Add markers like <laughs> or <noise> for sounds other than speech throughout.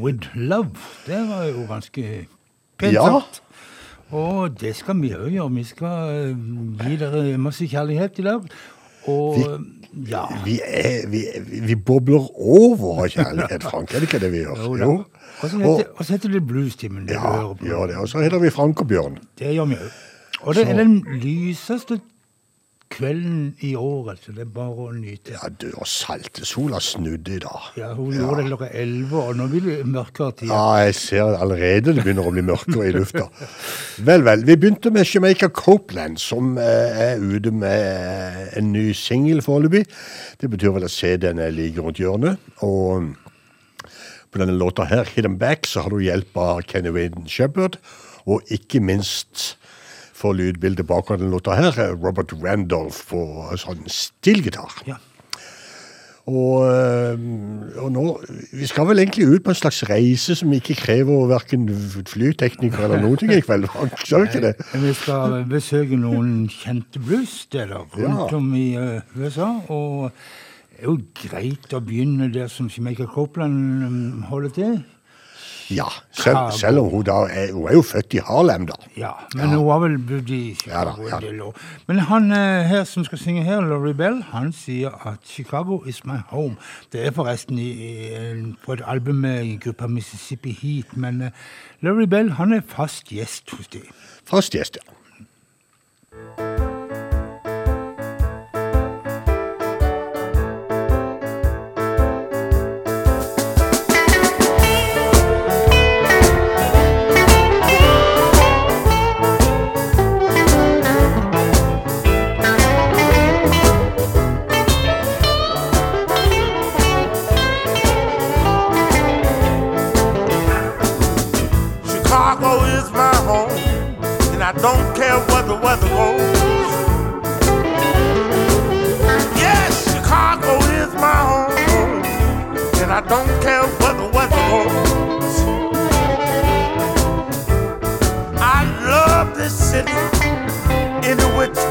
With love. Det var jo ganske pent Ja. sagt. Og det skal vi òg gjøre. Vi skal eh, gi dere masse kjærlighet i dag. Og ja. Vi, er, vi, vi bobler over av kjærlighet, Frank. Er det ikke det vi gjør? Jo. Og så heter, heter det Bluestimen. det Ja, gjør det. Og så heter vi Frank og Bjørn. Det gjør vi òg. Og det Så- er den lyseste kvelden i år, altså. Det er bare å nyte. Ja, du, og saltesola snudde i dag. Ja, Hun gjorde det klokka elleve, og nå blir det mørkere tid. Ja, jeg ser allerede det begynner å bli mørkere i lufta. Vel, vel. Vi begynte med Jamaica Copeland, som eh, er ute med en ny singel foreløpig. Det betyr vel at CD-en er like rundt hjørnet. Og på denne låta her, Hit 'em Back, så har du hjelp av Kenny Wayne Shepherd, og ikke minst for lydbildet bak den låta her, er Robert Randolph på sånn stillgitar. Ja. Og, øh, og nå Vi skal vel egentlig ut på en slags reise som ikke krever verken flyteknikere eller noe ting i kveld. <laughs> Skal vi ikke det? Vi skal besøke noen kjente bluessteder rundt Ja. om i eh, USA. Og det er jo greit å begynne der som Jamaica Copeland holder til. Ja. Selv, selv om hun da er, hun er jo født i Harlem, da. Ja, men hun har vel bodd i Chicago Ja da, ja da. Men han eh, her som skal synge her, Laurie Bell, han sier at 'Chicago is my home'. Det er forresten i, i, på et album med gruppa Mississippi Heat, men uh, Laurie Bell han er fast gjest hos dem. Fast gjest, ja.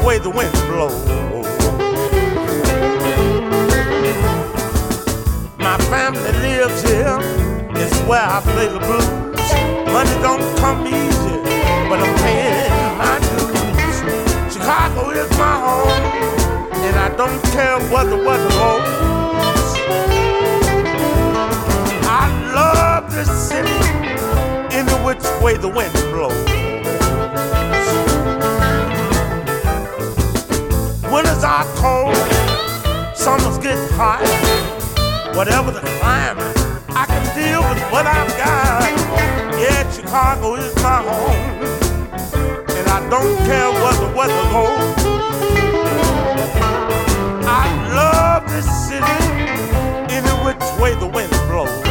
Way the wind blows. My family lives here, it's where I play the blues. Money don't come easy, but I'm paying my dues. Chicago is my home, and I don't care what the weather holds. I love this city, any which way the wind blows. Are cold, summers get hot. Whatever the climate, I can deal with what I've got. Yeah, Chicago is my home, and I don't care what the weather goes. I love this city, any which way the wind blows.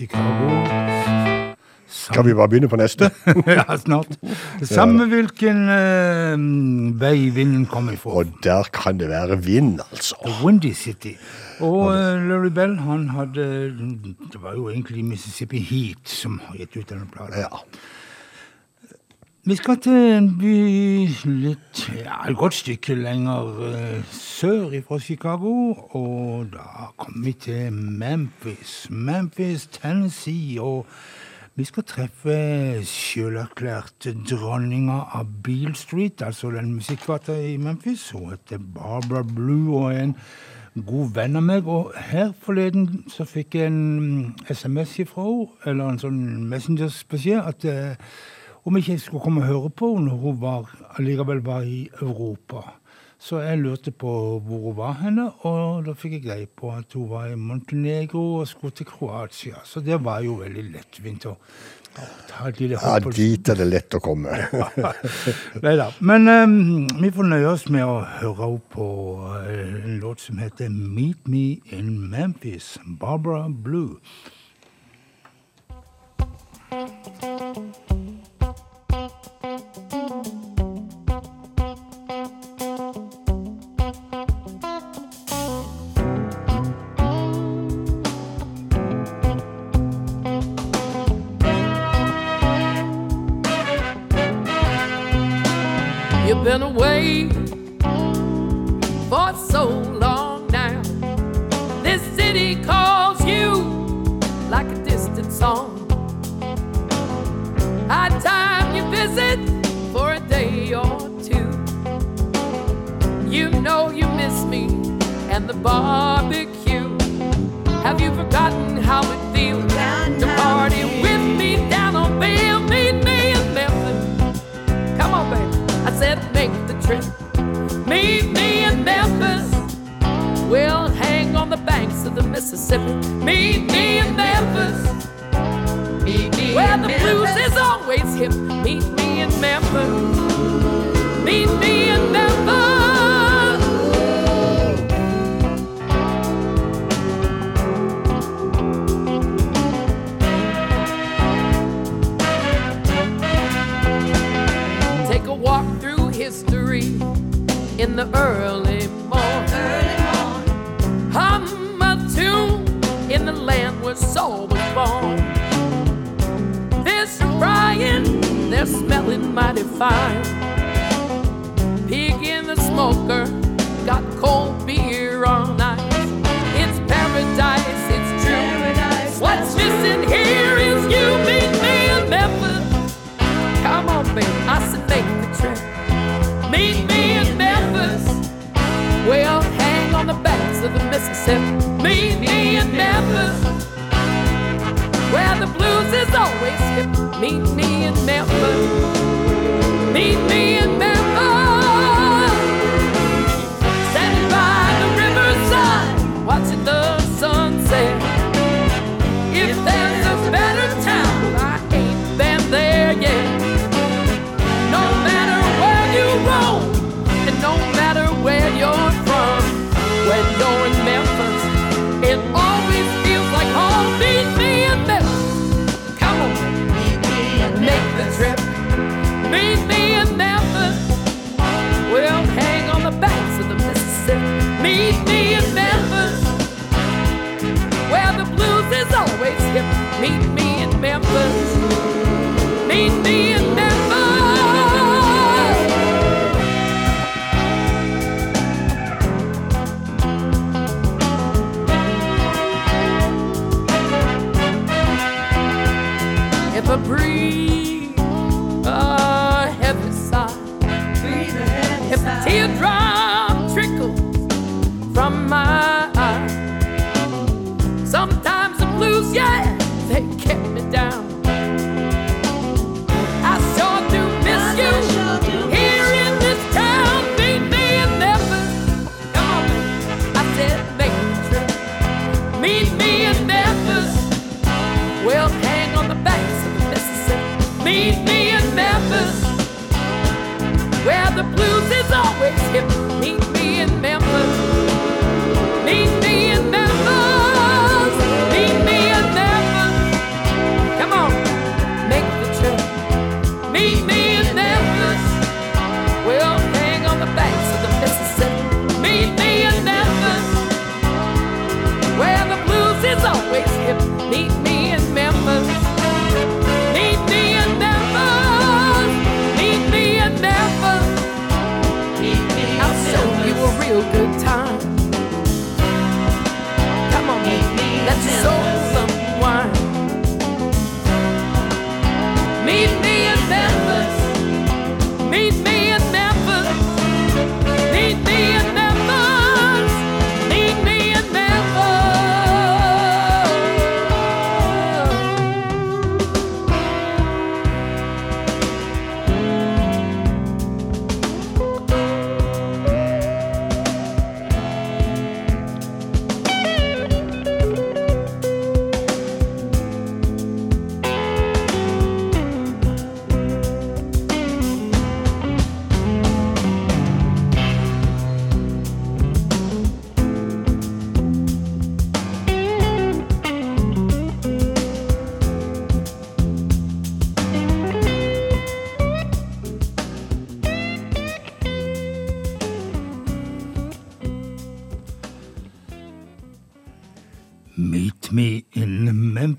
Chicago. Skal vi bare begynne på neste? <laughs> ja, snart. Samme hvilken eh, vei vinden kommer fra. Og der kan det være vind, altså. The Windy City. Og uh, Larry Bell, han hadde Det var jo egentlig Mississippi Heat som har gitt ut denne planen. Ja. Vi skal til en by litt ja, et godt stykke lenger eh, sør fra Chicago, og da kommer vi til Memphis. Memphis, Tennessee. Og vi skal treffe sjølerklærte dronninga av Beale Street, altså den musikkgata i Memphis. Hun heter Barbara Blue og er en god venn av meg. Og her forleden så fikk jeg en SMS ifra henne, eller en sånn Messengers-beskjed, at eh, om ikke jeg skulle komme og høre på henne når hun var, allikevel var i Europa. Så jeg lurte på hvor hun var henne, og da fikk jeg greie på at hun var i Montenegro og skulle til Kroatia. Så det var jo veldig lettvint å ta et ja, hopp. Ja, dit er det lett å komme. <laughs> Neida. Men um, vi får nøye oss med å høre henne på eh, en låt som heter Meet Me in Memphis, Barbara Blue. You've and the barbecue. Have you forgotten how it feels to party with me down on Bill? Meet me in Memphis. Come on, baby. I said make the trip. Meet me in Memphis. We'll hang on the banks of the Mississippi. Meet me in Memphis. Meet me Where the blues is always hip. Meet me in Memphis. In the early morning. Hum a tune in the land where soul was born. Are frying, they're smelling mighty fine. Pig in the smoker, the Meet me in Memphis. Where the blues is always hip. Meet me in Memphis. Meet me in Memphis.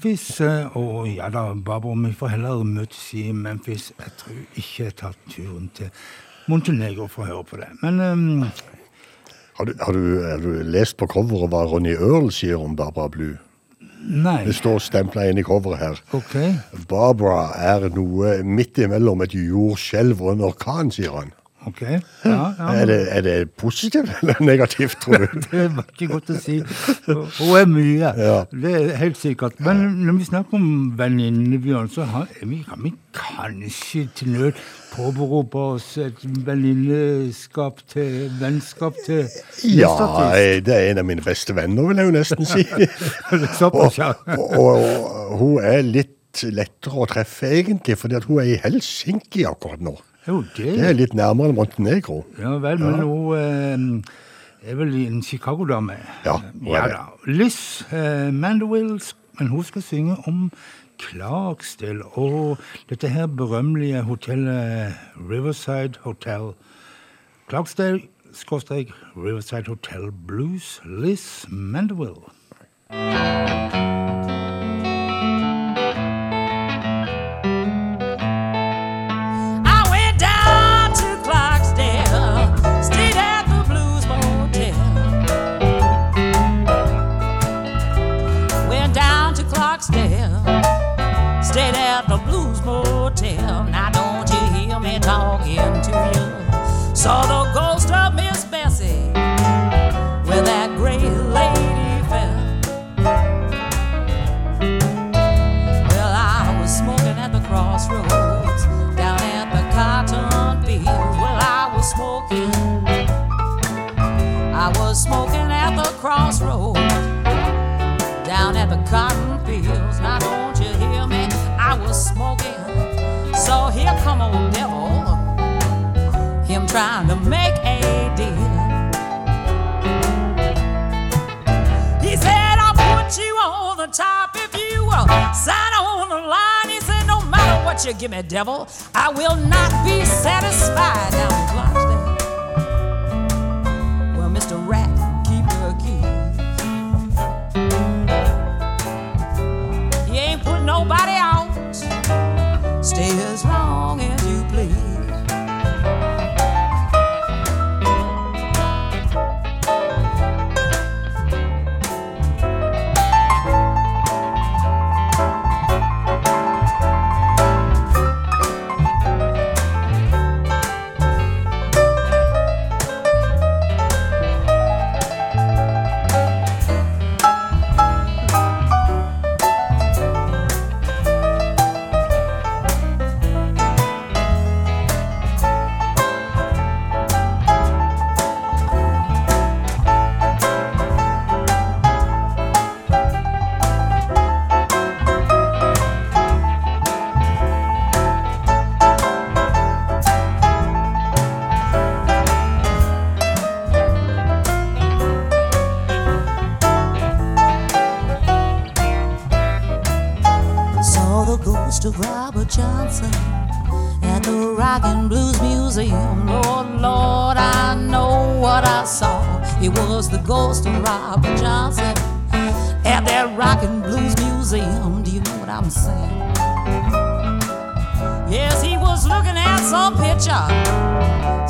Memphis. eh, Og ja da, Barbara, vi får heller møtes i Memphis. Jeg tror ikke jeg tar turen til Montenegro for å høre på det. Men um, Har du, har, du, har du lest på coveret hva Ronny Earl sier om Barbara Blue? nei. Det står stempla inn i coveret her. Ok. Barbara er noe midt imellom et jordskjelv og en orkan, sier han. Ok. Ja, ja. Er, det, er det positivt eller negativt, tror du? <laughs> Det var ikke godt å si. Hun er mye, Ja. det er helt sikkert. Men når vi snakker om venninne, Bjørn, så har, vi, kan vi kanskje til nød påberope oss et venninneskap til vennskap til Ja, det er en av mine beste venner, vil jeg jo nesten si. <laughs> Og, og, og hun er litt lettere å treffe, egentlig, fordi hun er i Helsinki akkurat nå. Jo, det Det er litt nærmere enn Montenegro. Ja vel, men hun eh, er vel en Chicago-dame. Ja, hun er ja det. Liz eh, Mandeville, men hun skal synge om Clarksdale og dette her berømmelige hotellet Riverside Hotel. Clarksdale, skråstrek Riverside Hotel Blues, Liz Mandeville. Saw the ghost of Miss Bessie where that gray lady fell. Well, I was smoking at the crossroads down at the cotton fields. Well, I was smoking. I was smoking at the crossroads trying to make a deal. He said, I'll put you on the top if you will sign on the line. He said, no matter what you give me, devil, I will not be satisfied down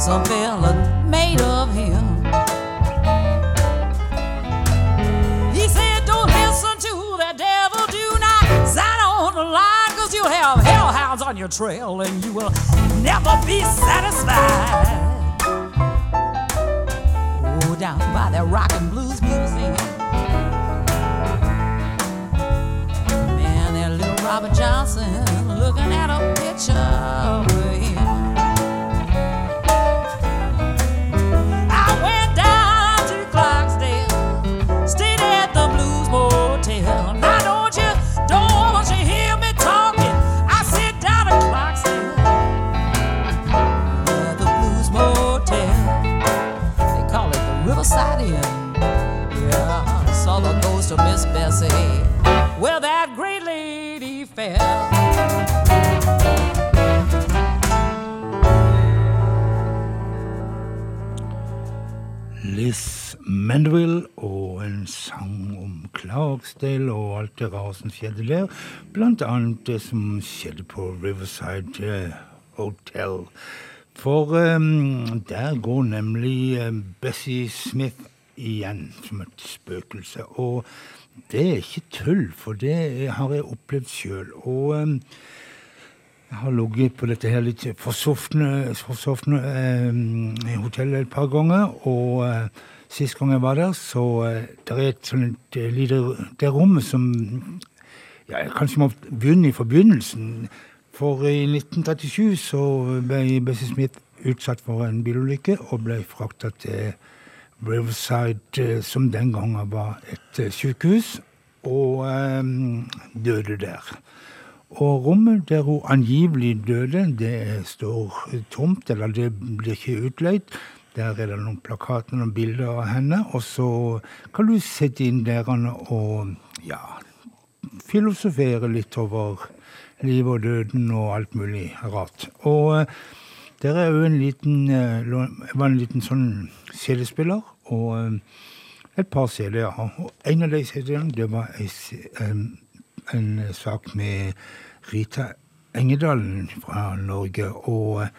some fella made of him. He said, Don't listen to the devil, do not sign on the line, cause you'll have hellhounds on your trail and you will never be satisfied. Oh, down by that rock and blues museum. Man, that little Robert Johnson looking at a picture Liz Mandeville og en sang om Clarksdale og alt det rare som skjedde der. Blant annet det som skjedde på Riverside eh, Hotel. For um, der går nemlig eh, Bessie Smith igjen som et spøkelse. Og det er ikke tull, for det har jeg opplevd sjøl. Og um, jeg har ligget på dette her litt forsofne, forsofne eh, hotellet et par ganger. Og uh, sist gang jeg var der, så uh, det er et sånt eh, lite Det rommet som ja, Jeg kanskje må begynne i forbegynnelsen. For i 1937 så ble Bessie Smith utsatt for en bilulykke og ble frakta til Riverside, eh, som den gangen var et eh, sykehus, og eh, døde der. Og rommet der hun angivelig døde, det står tomt, eller det blir ikke utleid. Der er det noen plakater og bilder av henne, og så kan du sitte inn der og ja, filosofere litt over livet og døden og alt mulig rart. Og der er jo en liten var en liten sånn CD-spiller, og eh, et par CD-er. Og en av de CD-ene, det var en, en sak med Rita Engedalen fra Norge. Og eh,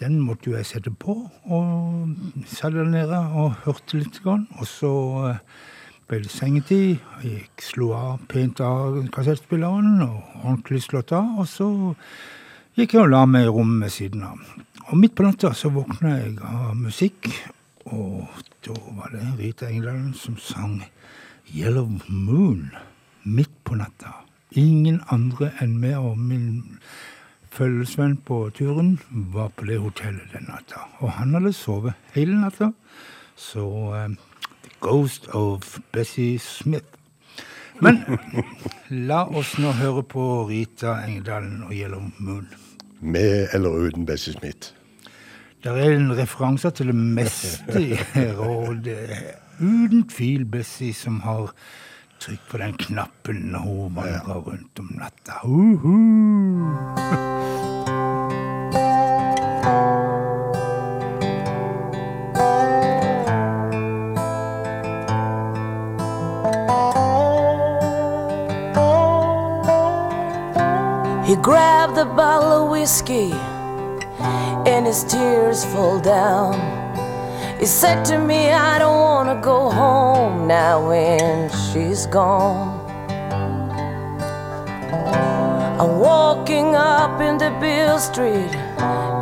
den måtte jo jeg sette på, og satt der nede og hørte litt. Og så eh, ble det sengetid. Jeg gikk, slo av pent av kassettspilleren og ordentlig slått av. Og så gikk jeg og la meg i rommet ved siden av. Og midt på natta så våkna jeg av musikk, og da var det Rita Engdalen som sang Yellow Moon midt på natta. Ingen andre enn meg og min følgesvenn på turen var på det hotellet den natta. Og han hadde sovet hele natta. Så eh, The Ghost of Bessie Smith. Men la oss nå høre på Rita Engedalen og Yellow Moon. Med eller uten Bessie Smith. Der er en referanser til det meste her, og det er uten tvil Bessie som har trykk på den knappen når hun vandrer rundt om natta. Uhu. He grabbed a bottle of whiskey and his tears fall down. He said to me, I don't wanna go home now when she's gone. I'm walking up in the Bill Street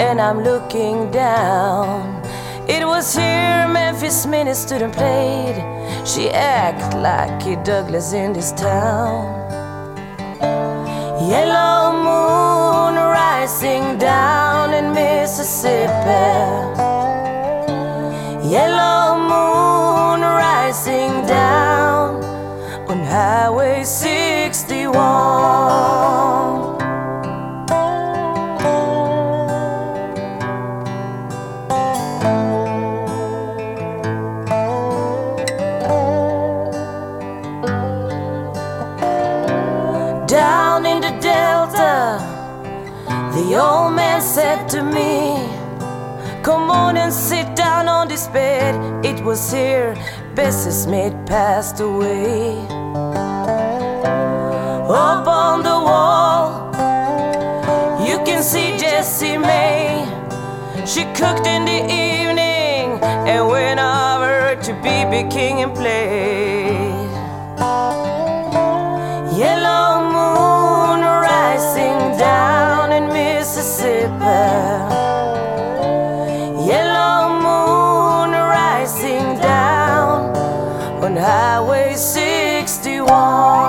and I'm looking down. It was here Memphis Minnie stood and played. She act like a Douglas in this town. Yellow moon rising down in Mississippi. Yellow moon rising down on Highway 61. The old man said to me, Come on and sit down on this bed. It was here Bessie Smith passed away. Up on the wall, you can see Jessie May. She cooked in the evening and went over to BB King and played. Mississippi. Yellow moon rising down on Highway 61.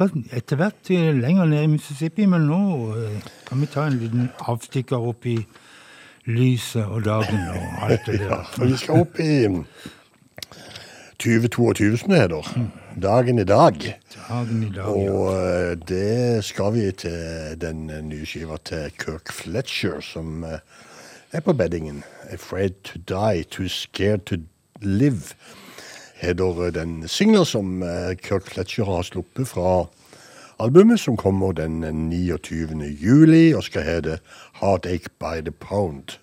ja, vi etter hvert eh, lenger ned i Mississippi, men nå eh, kan vi ta en liten avstikker opp i lyset og dagen og alt det <laughs> der. Og vi skal opp i 2022, som det heter. Dagen i dag. Dagen i dag, ja. Og ja. det skal vi til den eh, nye skiva til Kirk Fletcher, som eh, er på beddingen. 'Afraid to Die, Too Scared to Live' heter eh, den singelen som eh, Kirk Fletcher har sluppet fra albumet, som kommer den 29. juli, og skal hete 'Heartache by the Pound'.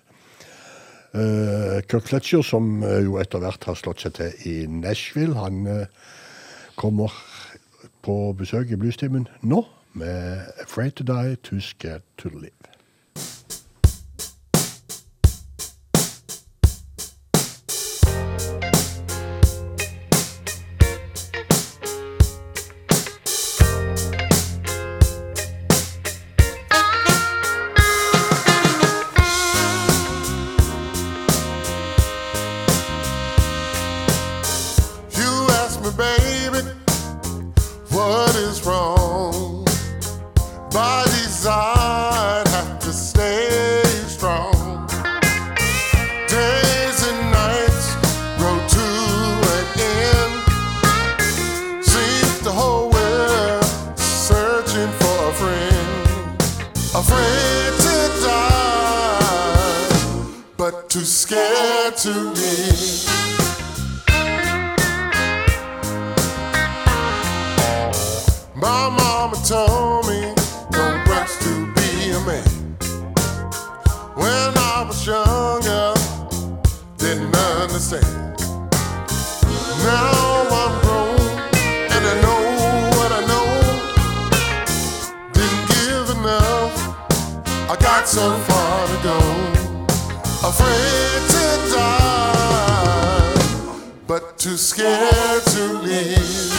Eh, Kirk Fletcher, som eh, jo etter hvert har slått seg til i Nashville, han eh, kommer på besøk i Bluestimen nå med 'Afraid to Die, Too Scared to Live'. Understand. Now I'm grown and I know what I know. Didn't give enough. I got so far to go. Afraid to die, but too scared to live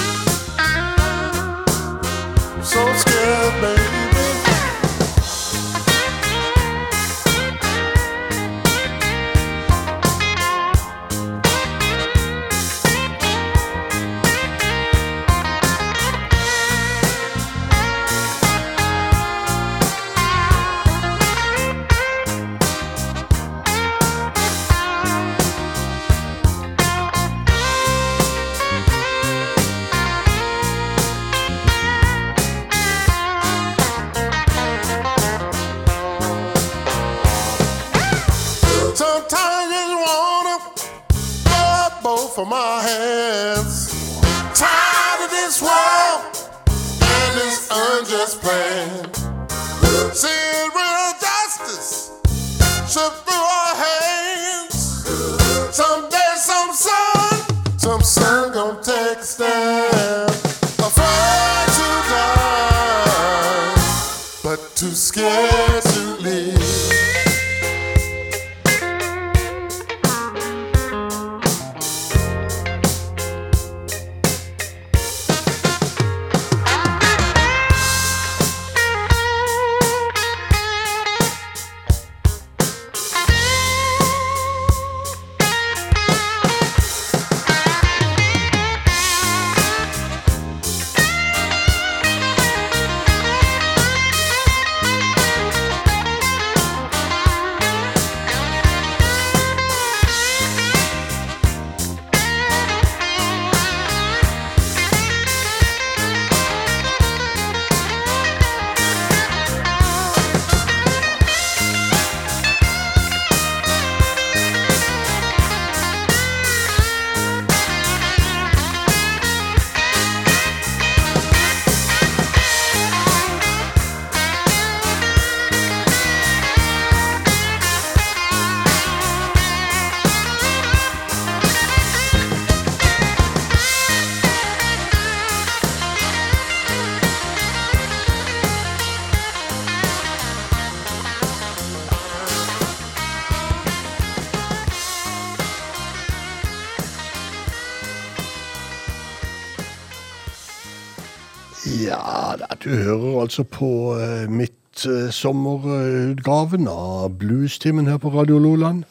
altså på midtsommerutgaven mitt uh, sommerutgaven av Bluestimen her på Radio Loland.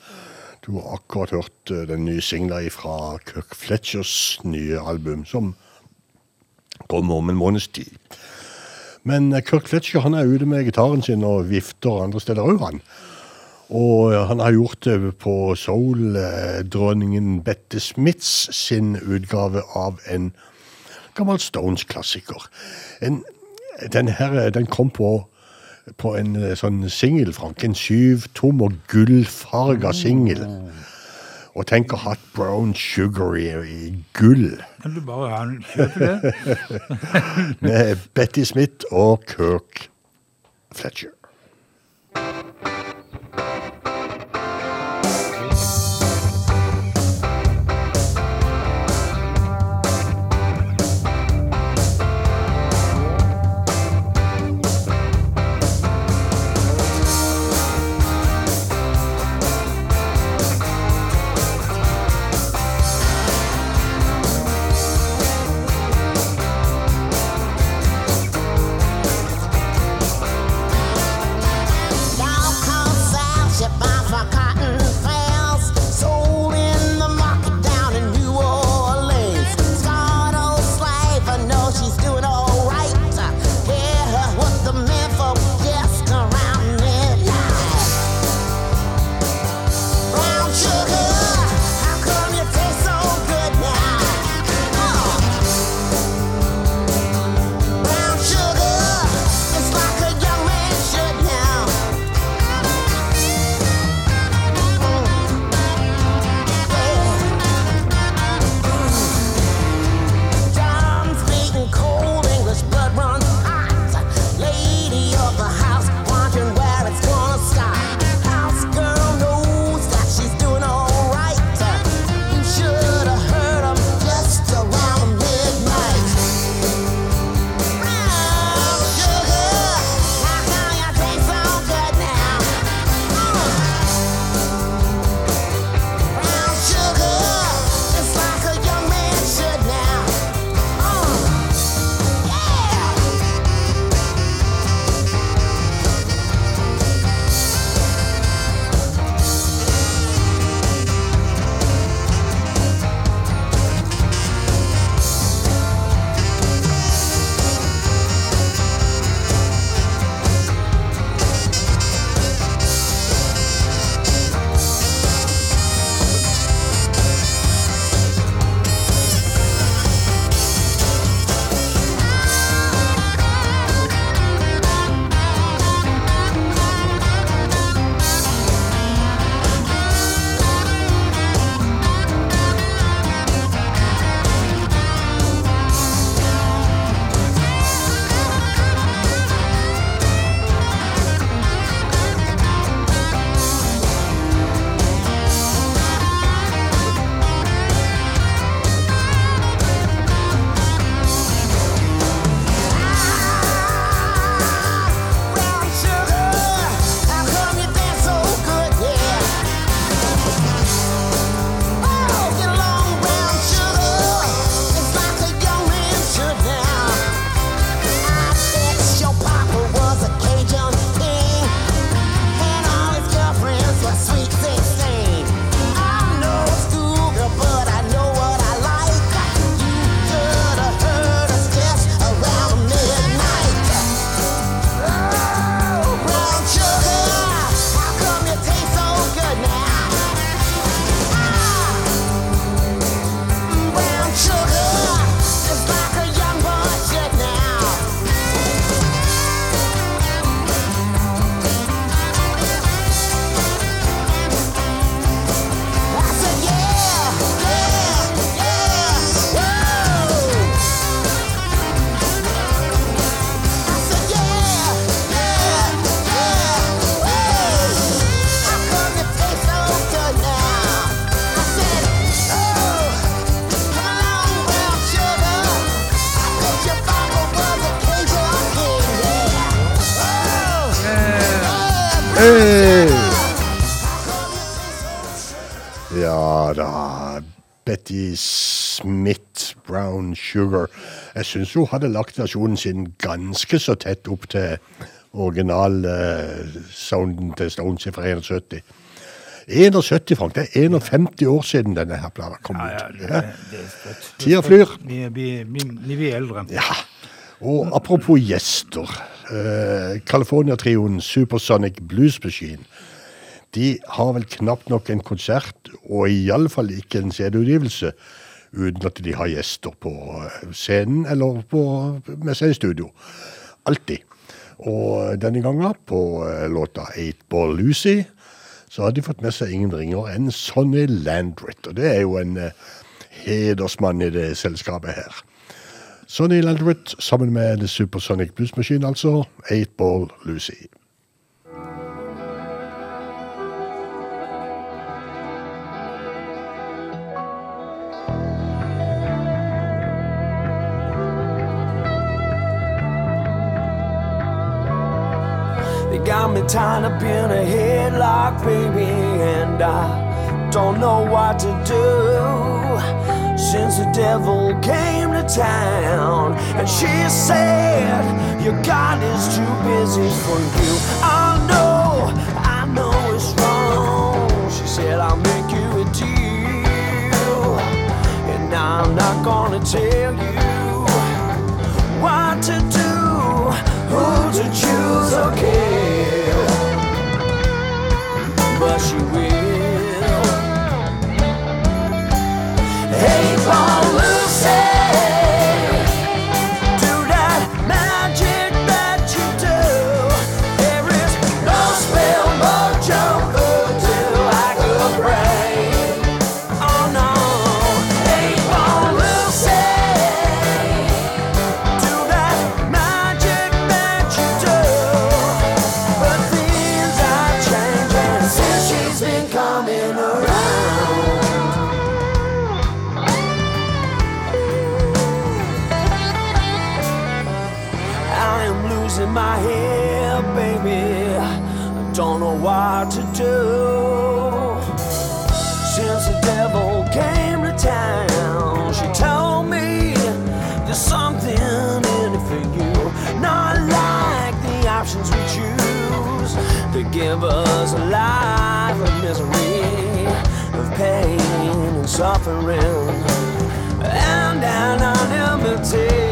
Du har akkurat hørt uh, den nye singla fra Kirk Fletchers nye album, som kommer om en måneds tid. Men Kirk Fletcher han er ute med gitaren sin og vifter andre steder òg, han. Og han har gjort det på soul-dronningen Bette Smiths sin utgave av en gammel Stones-klassiker. En- Den her, den kom på, på en eh, sånn singel, Frank. En syvtom og gullfarga singel. Og tenk å ha hatt Brown Sugar i, i gull. Kan du bare kjøpe det? <laughs> Med Betty Smith og Kirk Fletcher. Betty Smith, Brown Sugar. Jeg syns hun hadde lagt versjonen sin ganske så tett opp til original-sounden til Stones fra 71. 71, Frank. Det er 51 år siden denne her plata kom ut. ja, Ja. er. Tida flyr. Vi, vi, vi, vi blir eldre. Ja. Og apropos gjester. eh, California-trioen Supersonic Blues Machine. De har vel knapt nok en konsert, og iallfall ikke en CD-utgivelse, uten at de har gjester på eh, scenen eller på, med seg i studio. Alltid. Og denne gangen, på eh, låta 'Eight Ball Lucy', så har de fått med seg ingen ringer enn Sonny Landrit. Og det er jo en eh, hedersmann i det selskapet her. Sonny Landrit sammen med The Supersonic Blues Machine, altså. 'Eight Ball Lucy'. Got me tied up in a headlock, baby, and I don't know what to do. Since the devil came to town, and she said, Your God is too busy for you. I know, I know it's wrong. She said, I'll make you a deal, and I'm not gonna tell you what to do, who to choose or But she will. Hey, Paul Lucy, suffering, and anonymity.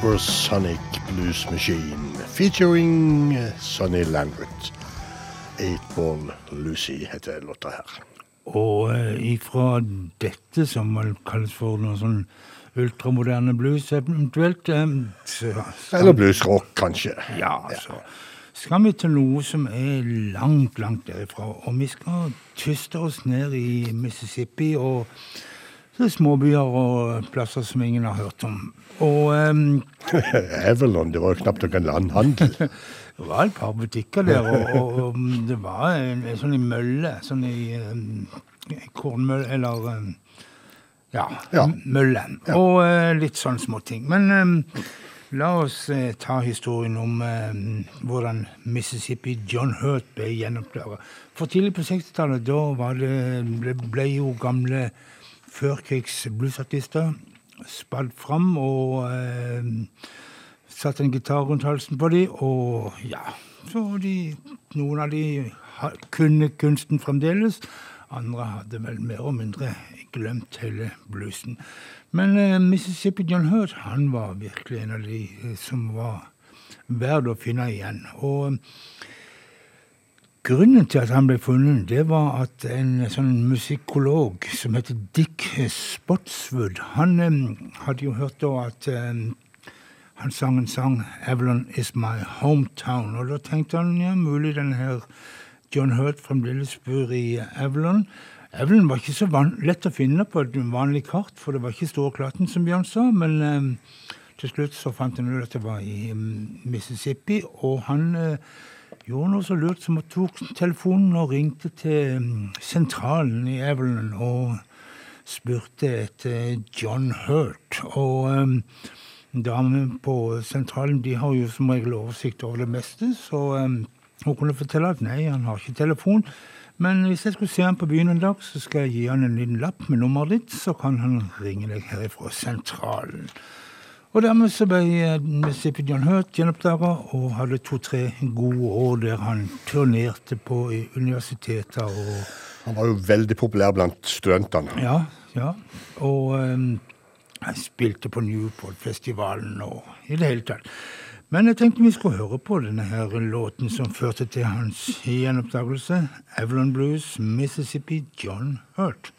Supersonic Blues Machine featuring Sonny Landrut. 8-Ball Lucy heter låta her. Og eh, ifra dette, som vel kalles for noe sånn ultramoderne blues, eventuelt eh, så, Eller bluesrock, kanskje. Ja, altså. Skal vi til noe som er langt, langt derifra. Og vi skal tyste oss ned i Mississippi og så småbyer og plasser som ingen har hørt om. Og um, <laughs> Avalon, det var jo knapt noen landhandel. <laughs> det var et par butikker der, og, og, og det var en, en sånn i mølle, sånn i um, kornmølle, eller um, ja, Ja. mølle. mølle. Og uh, litt sånn småting. Men um, la oss eh, ta historien om hvordan Mississippi John Hurt ble gjennomklaret. For tidlig på 60-tallet, da det, ble, ble jo gamle førkrigs bluesartister spadd fram og eh, satt en gitar rundt halsen på dem, og ja Så de, noen av de kunne kunsten fremdeles. Andre hadde vel mer og mindre glemt hele bluesen. Men eh, Mississippi John Hurt han var virkelig en av de eh, som var verd å finne igjen. Og Grunnen til at han ble funnet, det var at en sånn musikolog som heter Dick Spotswood, han um, hadde jo hørt da at um, han sang en sang 'Avalon is my hometown'. Og da tenkte han ja, mulig den her John Hurt fremdeles bor i Avalon. Avalon var ikke så lett å finne på et vanlig kart, for det var ikke Storklatten, som Bjørn sa. Men em, til slutt så fant han ut at det var i Mississippi, og han eh, gjorde noe så lurt som hun tok telefonen og ringte til sentralen i Evelyn og spurte etter John Hurt. Og um, damene på sentralen de har jo som regel oversikt over det meste, så um, hun kunne fortelle at nei, han har ikke telefon. Men hvis jeg skulle se han på byen en dag, så skal jeg gi han en liten lapp med nummeret ditt, så kan han ringe deg herifra sentralen. Og dermed så ble eh, Mississippi John Hurt gjenoppdaga og hadde to-tre gode år der han turnerte på i universiteter og Han var jo veldig populær blant studentene. Ja, ja. Og um, jeg spilte på Newport-festivalen og i det hele tatt. Men jeg tenkte vi skulle høre på denne her låten som førte til hans gjenoppdagelse. Avalon Blues, Mississippi John Hurt.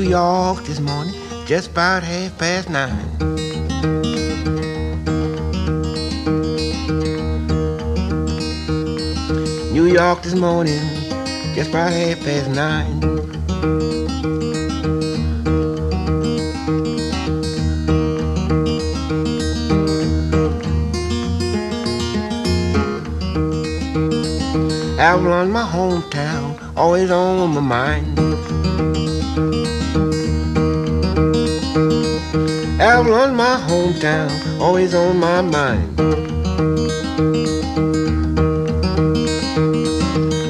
New York this morning, just about half past nine. New York this morning, just about half past nine. Avalon, my hometown, always on my mind. Avalon, my hometown, always on my mind.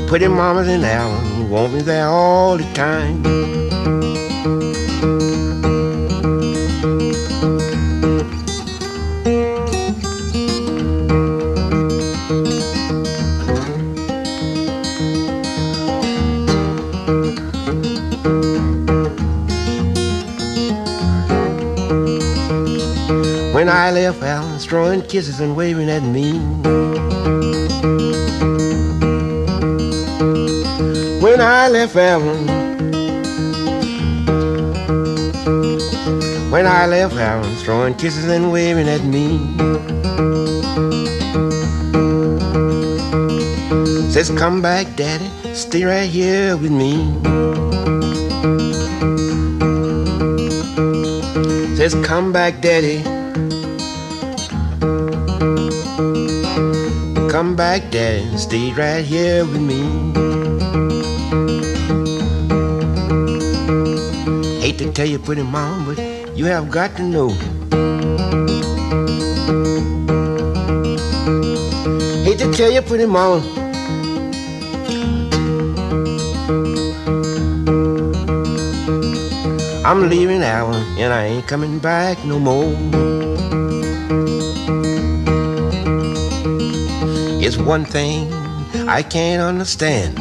Pretty mamas in Allen want me there all the time. I left Allen, throwing kisses and waving at me. When I left Allen, when I left Allen, throwing kisses and waving at me. Says, come back, daddy, stay right here with me. Says, come back, daddy. Come back, and stay right here with me. Hate to tell you, pretty mom, but you have got to know. Hate to tell you, pretty mom. I'm leaving Allen and I ain't coming back no more. It's one thing I can't understand.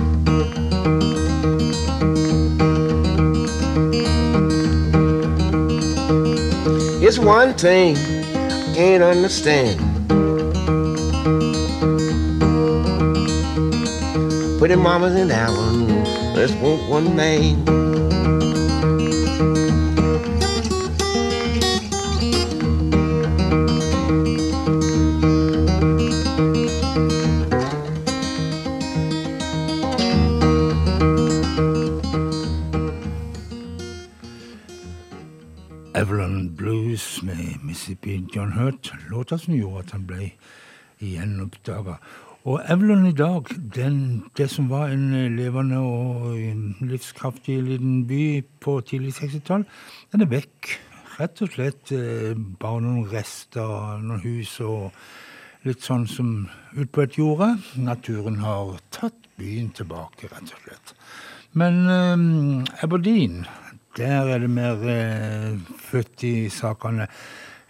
It's one thing I can't understand. Putting mamas in that one, let's want one man. John Hurt, låta som gjorde at han ble gjenoppdaga. Og Evelyn i dag, den, det som var en eh, levende og livskraftig liten by på tidlig 60-tall, den er vekk. Rett og slett eh, bare noen rester, noen hus og litt sånn som ut på et jorde. Naturen har tatt byen tilbake, rett og slett. Men eh, Aberdeen, der er det mer eh, født i sakene.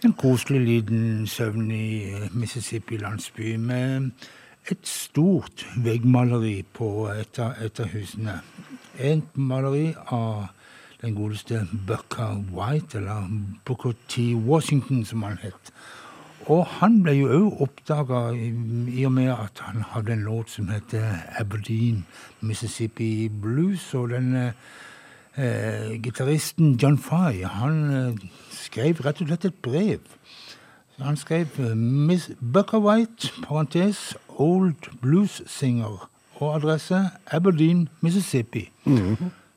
En koselig liten søvn i Mississippi-landsby med et stort veggmaleri på et av, husene. Et maleri av den godeste Bucka White, eller Booker T. Washington, som han het. Og han ble jo òg oppdaga i, og med at han hadde en låt som heter Aberdeen Mississippi Blues. Og den eh, gitaristen John Fye, han eh, skrev rett og slett et brev. Han skrev Miss Buckerwhite, parentes, Old Blues Singer, og adresse Aberdeen, Mississippi.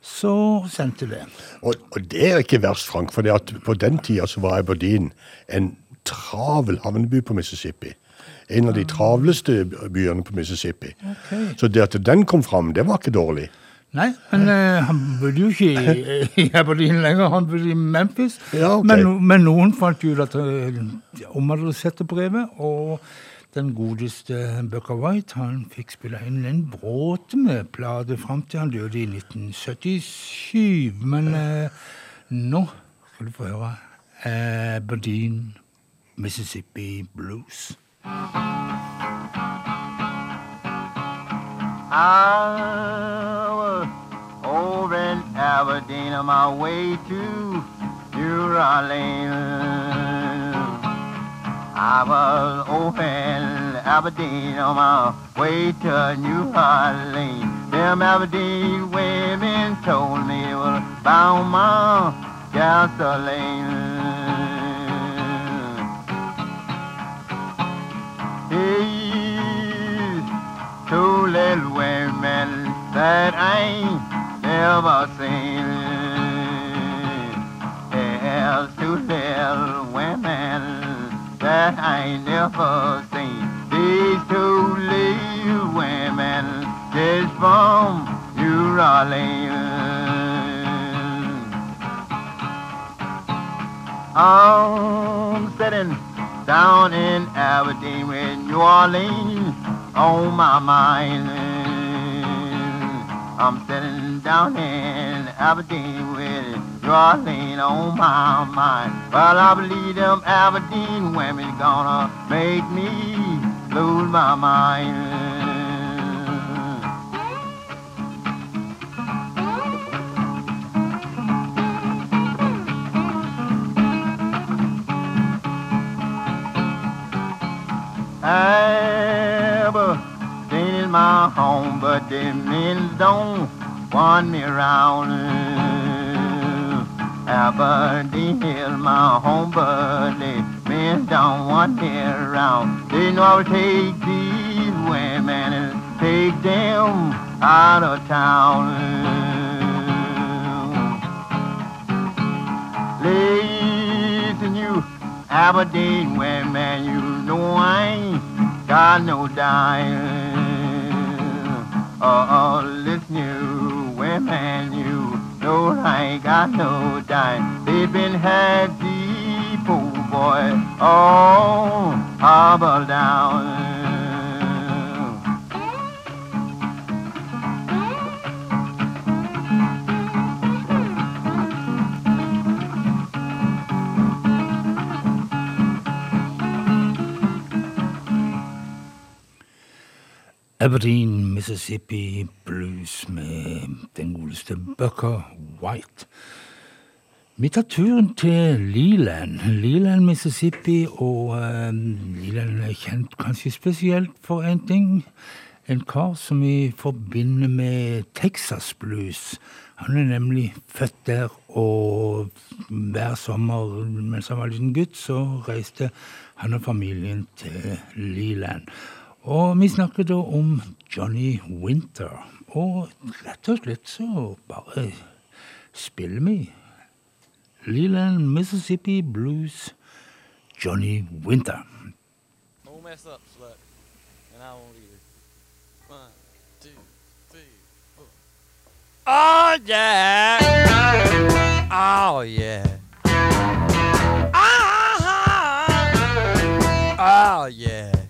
Så sendte det. Og, og det er ikke verst, Frank, for på den tida så var Aberdeen en travel havneby på Mississippi. En av de travleste byene på Mississippi. Så det at den kom fram, det var ikke dårlig. Nei, men uh, han bodde jo ikke i, <laughs> i Aberdeen lenger, han bodde i Memphis. Ja, okay. men, men noen fant ut at uh, omadresserte brevet, og den godeste Bucker White han fikk spille inn en bråte med plate fram til han døde i 1977. Men uh, nå skal du få høre Aberdeen, Mississippi Blues. I was over in Aberdeen on my way to New Orleans. I was over in Aberdeen on my way to New Orleans. Them Aberdeen women told me it was about my gasoline. Hey, two little women that I never seen. There's two little women that I never seen. These two little women is from New Orleans. I'm sitting down in Aberdeen with New Orleans on my mind. I'm sitting down in Aberdeen with Orleans on my mind. Well, I believe them Aberdeen women gonna make me lose my mind. Is my home, but the men don't want me around. Aberdeen is my home, but the men don't want me around. They know I would take these women and take them out of town. Listen, you Aberdeen women, you know I ain't got no dime. Oh, listen, you women, you know I got no dime. They've been had deep, oh boy, oh, hobble down. Aberdeen, Mississippi Blues med den godeste Bucker White. Vi tar turen til Leland. Leland, Mississippi, og eh, Leland er kjent kanskje spesielt for én ting. En kar som vi forbinder med Texas blues. Han er nemlig født der, og hver sommer mens han var liten gutt, så reiste han og familien til Leland. Og vi snakker da om Johnny Winter. Og rett og slett så bare spiller vi Leland, Mississippi Blues, Johnny Winter. Don't mess up, slut. And I won't either. One, two, three, four. Oh, yeah. Oh, yeah. Ah, oh, yeah. Living in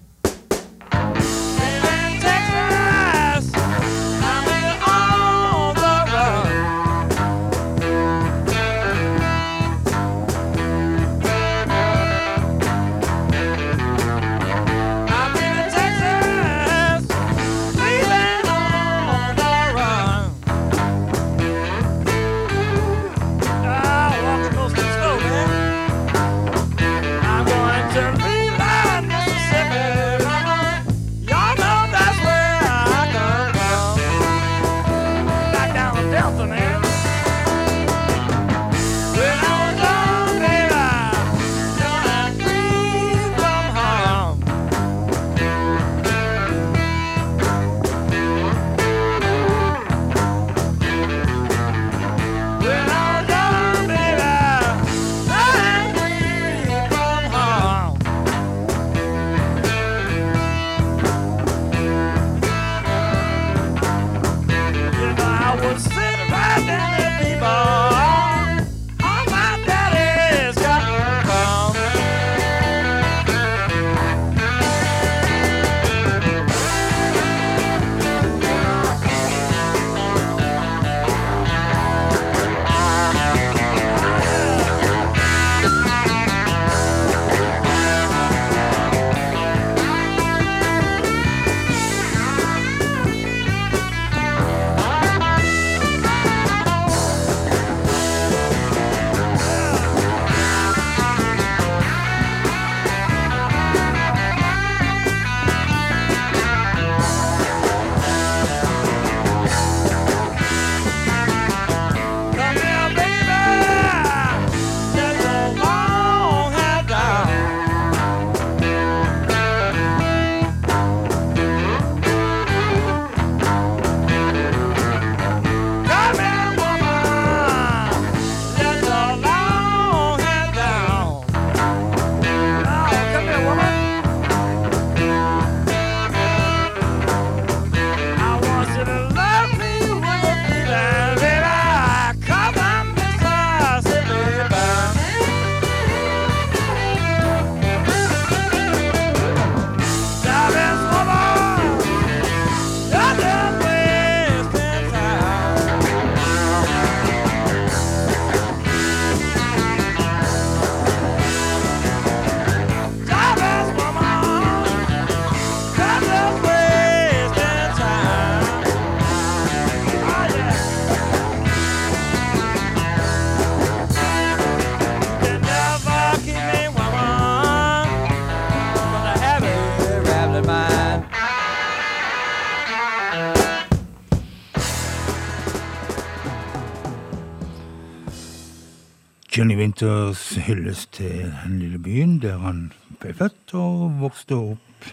Winters hylles til den lille byen der han ble født og vokste opp.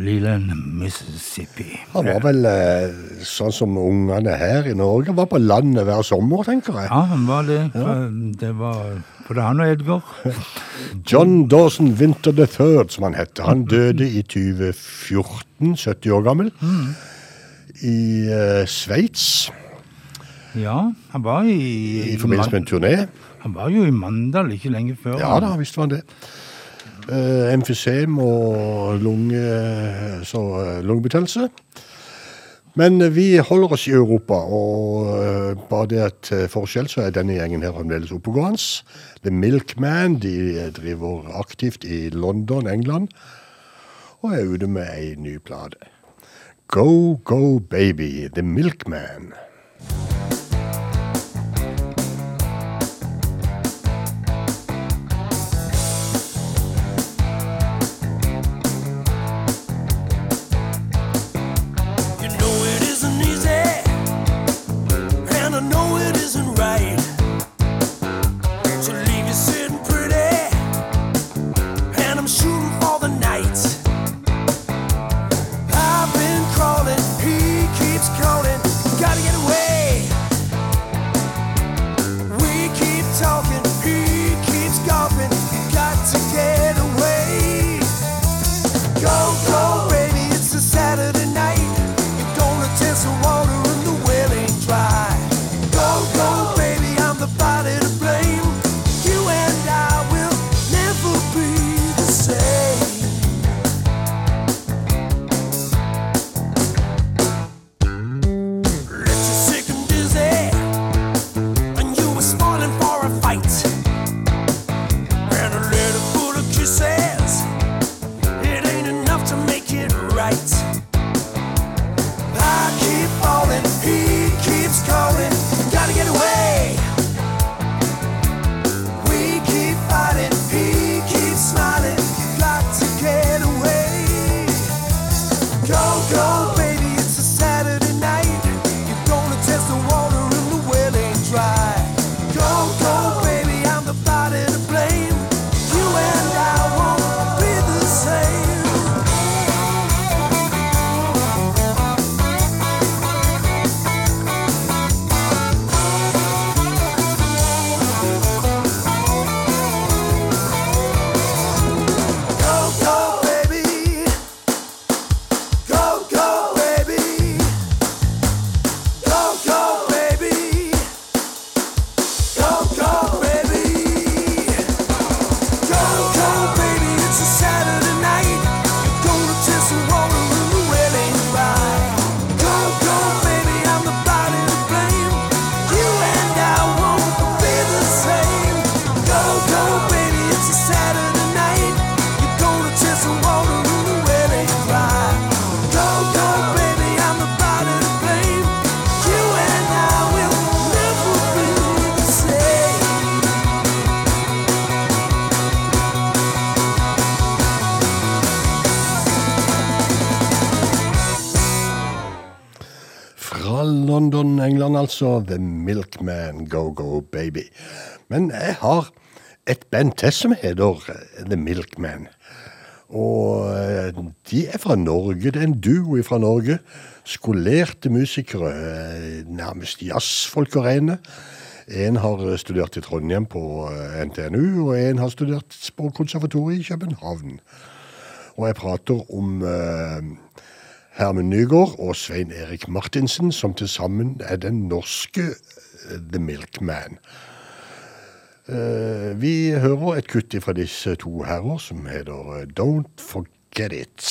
Leland, Mississippi. Han var vel eh, sånn som ungene her i Norge. Var på landet hver sommer, tenker jeg. Ja, han var det. Ja. Det var både han og Edgar. <laughs> John Dawson Winter III, som han hette. Han døde i 2014, 70 år gammel, i uh, Sveits Ja, han var i i forbindelse med en turné. Han var jo i Mandal ikke lenge før. Ja da, visst var han det. Uh, emfysem og lunge, eh, så, uh, lungebetennelse. Men uh, vi holder oss i Europa, og bare det at forskjell, så er denne gjengen her fremdeles oppegående. The Milkman de driver aktivt i London, England, og er ute med ei ny plate. Go, go baby, The Milkman. altså The Milkman Go Go Baby. Men jeg har et band til som heter eh, The Milkman. Og eh, de er fra Norge. Det er en duo fra Norge. Skolerte musikere. Eh, nærmest jazzfolk å regne. En har studert i Trondheim på NTNU, og en har studert på konservatoriet i København. Og jeg prater om uh, Hermen Nygaard og Svein Erik Martinsen, som til sammen er den norske eh, The Milkman. Eh, vi hører et kutt fra disse to herrer, som heter eh, Don't Forget It.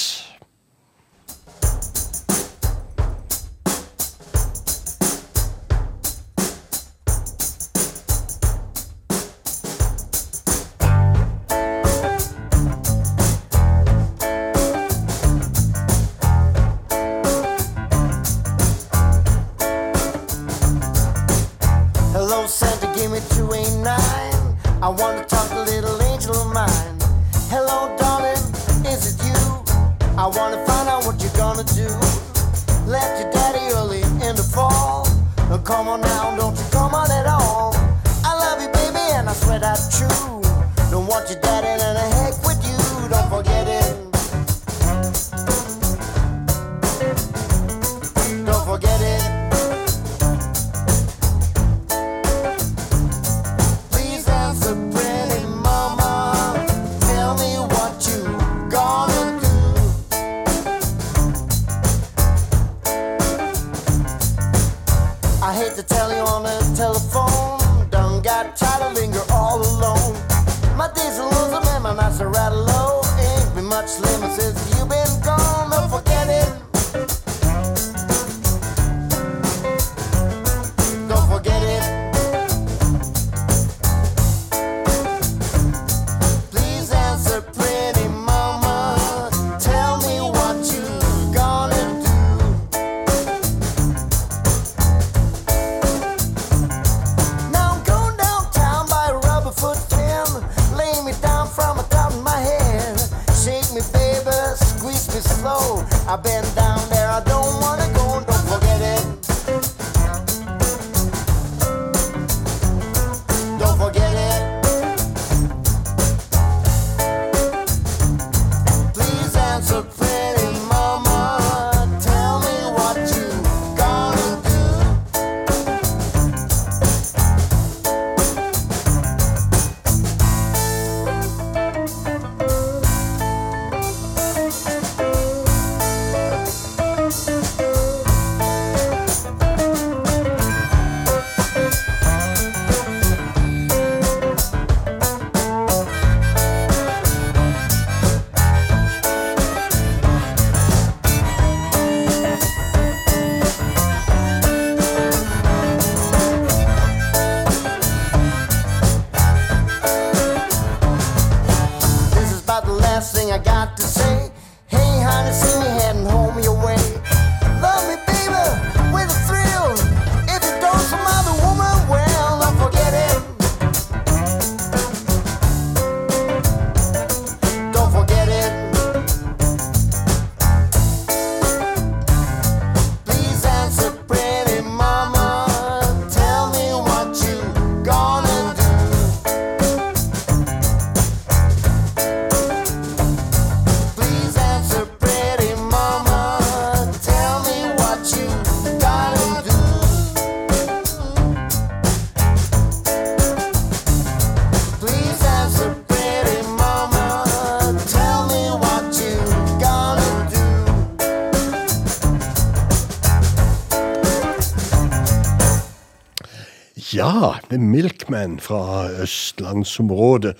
The Milkman fra østlandsområdet.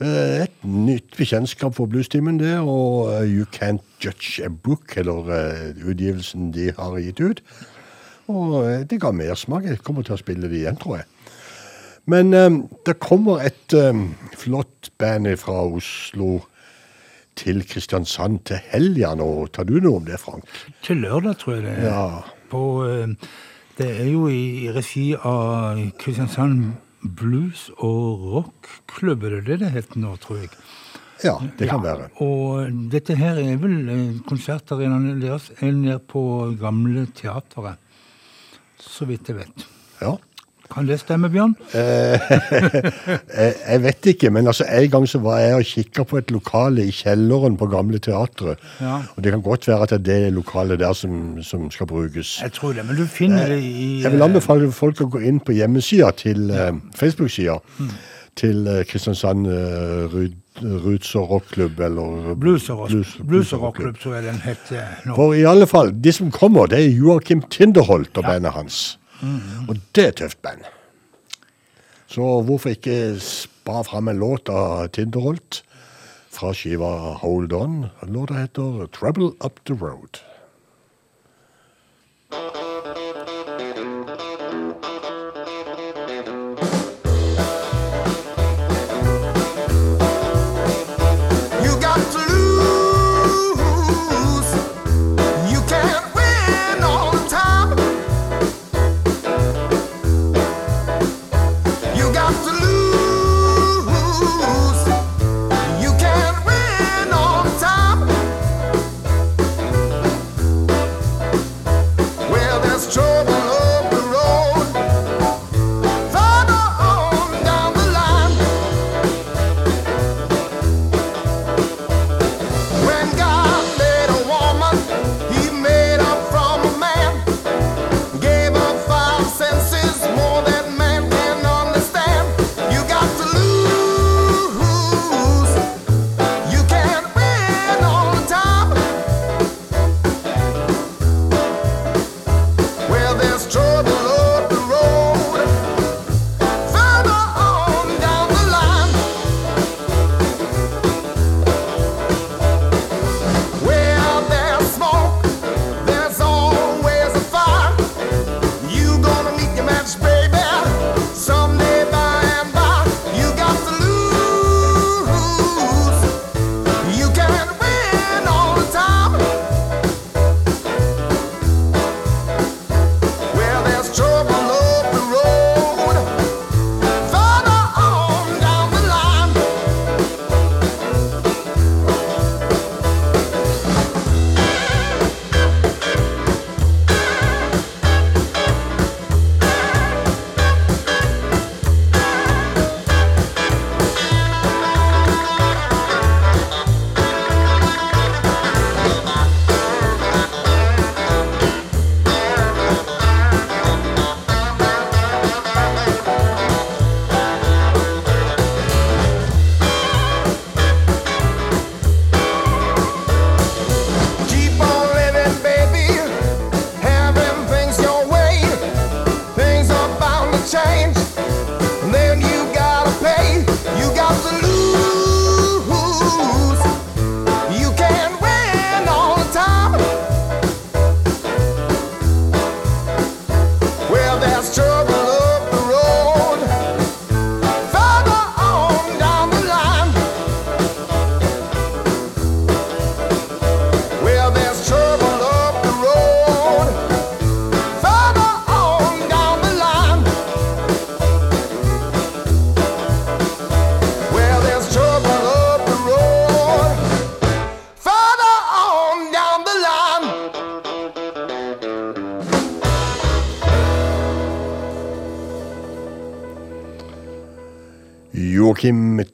Eh, Et nytt bekjentskap for bluestimen, det, og eh, You Can't Judge a Book, eller eh, utgivelsen de har gitt ut. Og det ga mersmak. Jeg kommer til å spille det igjen, tror jeg. Men det kommer et flott band fra Oslo til Kristiansand til helga nå. Tar du noe om det, Frank? Til lørdag, tror jeg det er. Ja. På, eh, det er jo i regi av Kristiansand Blues og Rockklubb, er det det det heter nå, tror jeg. Ja, det kan være. Og dette her er vel eh, konsertarenaen deres er nede på gamle teateret, så vidt jeg vet. Ja. Kan det stemme, Bjørn? <laughs> Eh, jeg, vet ikke, men altså en gang så var jeg og kikka på et lokale i kjelleren på gamle teatret. Ja. Og det kan godt være at det er det lokalet der som, som skal brukes. Jeg tror det, men du finner det i Jeg vil anbefale folk å gå inn på hjemmesida til eh, Facebook-sida Mm. til eh, Kristiansand uh, Roots og Rockklubb, eller Blues og, rock, Blues- blues og rockklubb, tror jeg den heter nå. For i alle fall, de som kommer, det er Joakim Tinderholt og bandet hans. Mhm. Og det er tøft band. Så hvorfor ikke spa fram en låt av Tinderholt fra skiva Hold On? Låta heter Trouble Up The Road. You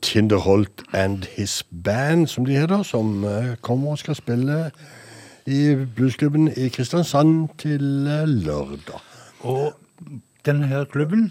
Tinderholt and His Band, som de heter, som eh, kommer og skal spille i bluesklubben i Kristiansand til eh, lørdag. Og denne klubben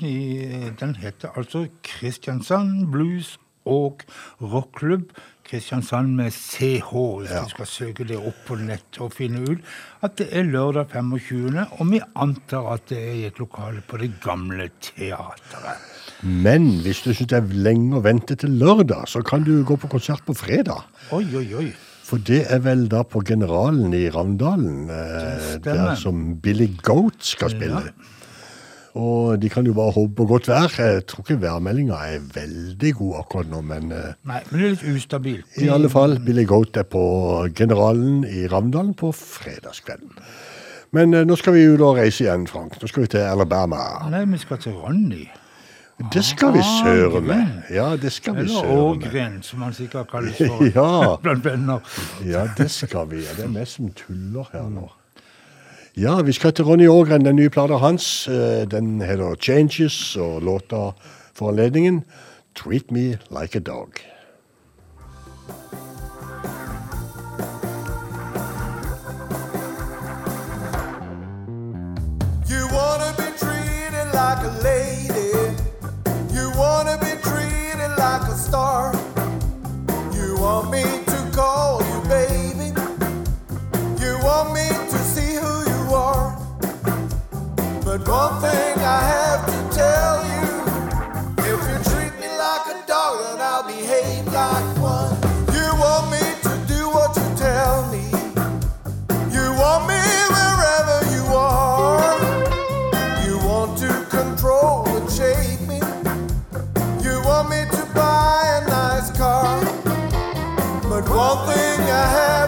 den heter altså Kristiansand Blues og Rockklubb. Kristiansand med CH, hvis du skal søke det opp på nett og finne ut at det er lørdag 25., og vi antar at det er i et lokale på det gamle teatret. Men hvis du syns det er lenge å vente til lørdag, så kan du gå på konsert på fredag. Oi, oi, oi. For det er vel da på Generalen i Ravndalen, eh, der som Billy Goat skal spille. Og de kan jo bare håpe på godt vær. Jeg tror ikke værmeldinga er veldig god akkurat nå, men eh, Nei, men det er litt ustabil. i alle fall, Billy Goat er på Generalen i Ravndalen på fredagskvelden. Men eh, nå skal vi jo da reise igjen, Frank. Nå skal vi til Alabama. Nei, vi skal til Ronny. Det skal vi søren med. Ja, det skal vi søre søren med. Ågren, som han sikkert kalles for <laughs> Ja. <laughs> blant venner. Ja, det skal vi. Det er vi som tuller her nå. Ja, vi skal til Ronny Ågren, den nye plata hans. Eh, Den heter 'Changes', og låta for anledningen 'Treat Me Like a Dog'. You wanna be treated like a lady. Thing I have to tell you if you treat me like a dog, then I'll behave like one. You want me to do what you tell me. You want me wherever you are. You want to control and shape me. You want me to buy a nice car. But one thing I have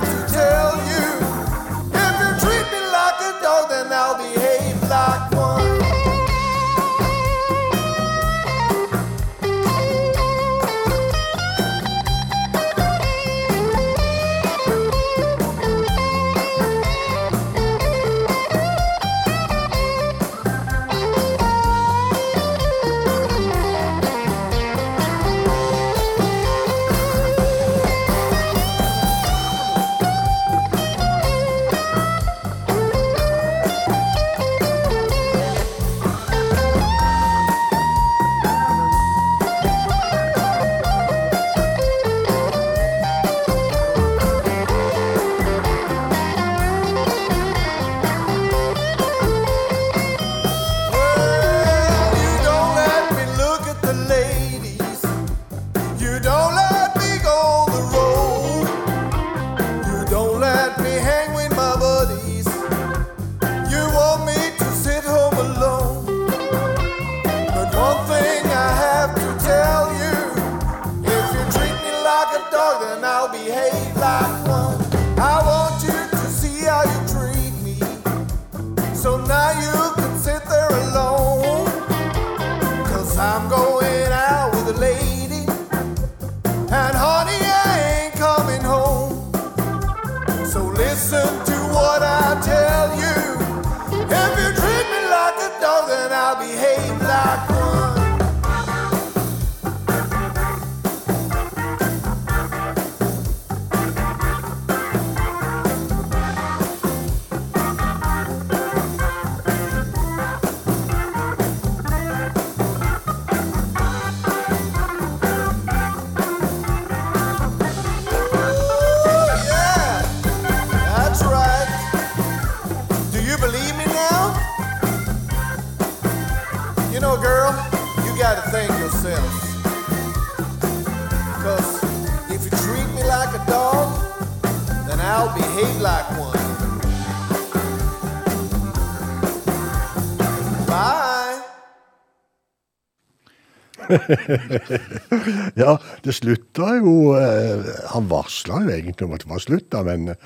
ja, det slutta jo eh, Han varsla jo egentlig om at det var slutt, da, men eh,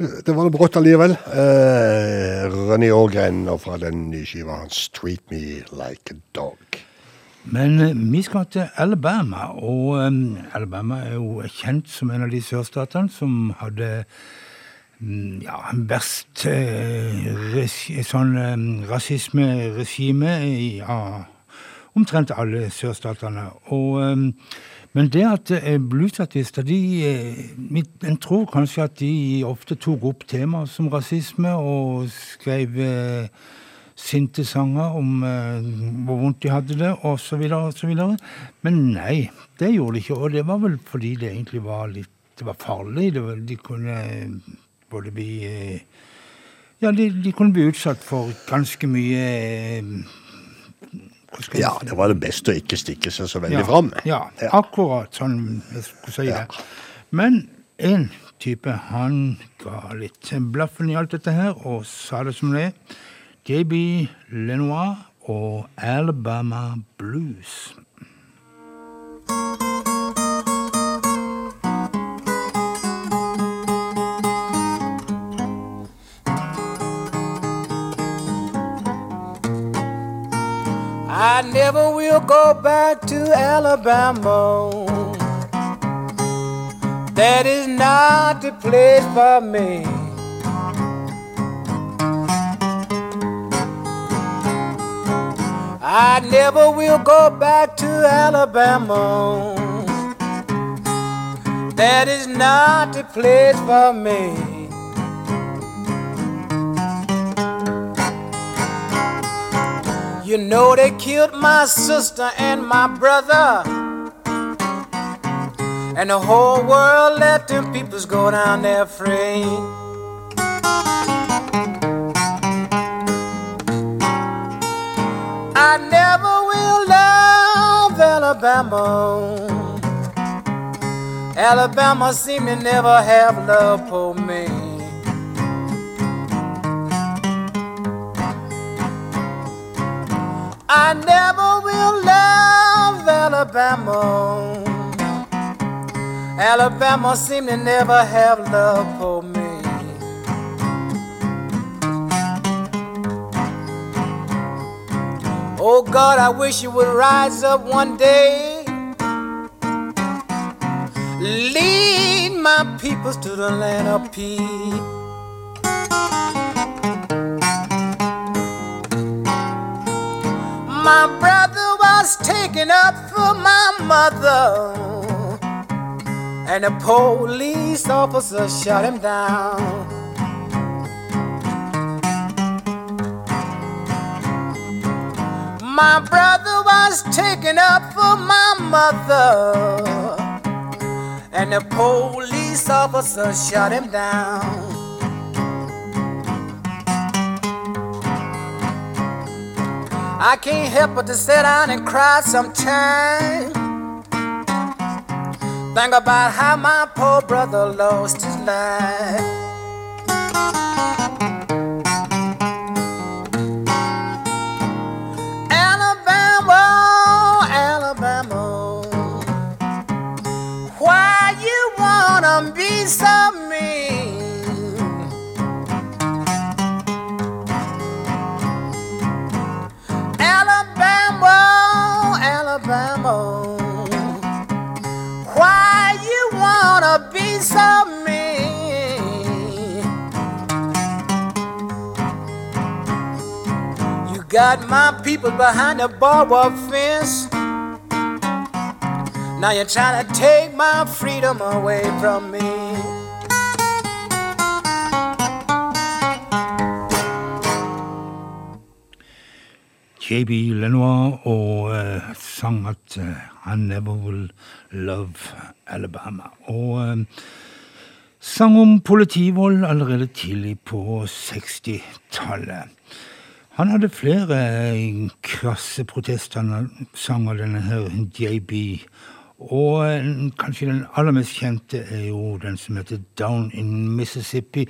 det, det var noe brått allikevel. Eh, Ronny Ågren og fra den nye skiva hans 'Treat Me Like a Dog'. Men eh, vi skal til Alabama, og um, Alabama er jo kjent som en av de sørstatene som hadde mm, ja, verst eh, res, sånn eh, rasismeregime ja, omtrent alle sørstatene. Og, ehm, men det at eh, bluesartister de, eh, En tror kanskje at de ofte tok opp temaer som rasisme og skrev eh, sinte sanger om eh, hvor vondt de hadde det, osv., osv. Men nei, det gjorde de ikke. Og det var vel fordi det egentlig var litt Det var farlig. Det var, de kunne både bli Ja, de, de kunne bli utsatt for ganske mye Ja, det var det beste å ikke stikke seg så veldig ja, fram. Ja, akkurat sånn jeg skulle si det. Men en type, han ga litt blaffen i alt dette her, og sa det som det er. JB Lenoir og Alabama Blues. I never will go back to Alabama. That is not the place for me. I never will go back to Alabama. That is not the place for me. You know they killed my sister and my brother. And the whole world let them peoples go down there free. I never will love Alabama. Alabama seem to never have love for me. I never will love Alabama. Alabama seem to never have love for me. Oh God, I wish you would rise up one day. Lead my peoples to the land of peace. My brother was taken up for my mother, and the police officer shot him down. My brother was taken up for my mother, and the police officer shot him down. I can't help but to sit down and cry sometimes. Think about how my poor brother lost his life. Alabama, Alabama, why you wanna be so mean? Got my people behind a barbed fence. Now you're trying to take my freedom away from me. JB Lenoir og uh, sang at uh, I never will love Alabama. Og uh, sang om politivold allerede tidlig på 60-tallet. Han hadde flere eh, krasse protestsanger, denne her JB. Og eh, kanskje den aller mest kjente er jo den som heter Down in Mississippi.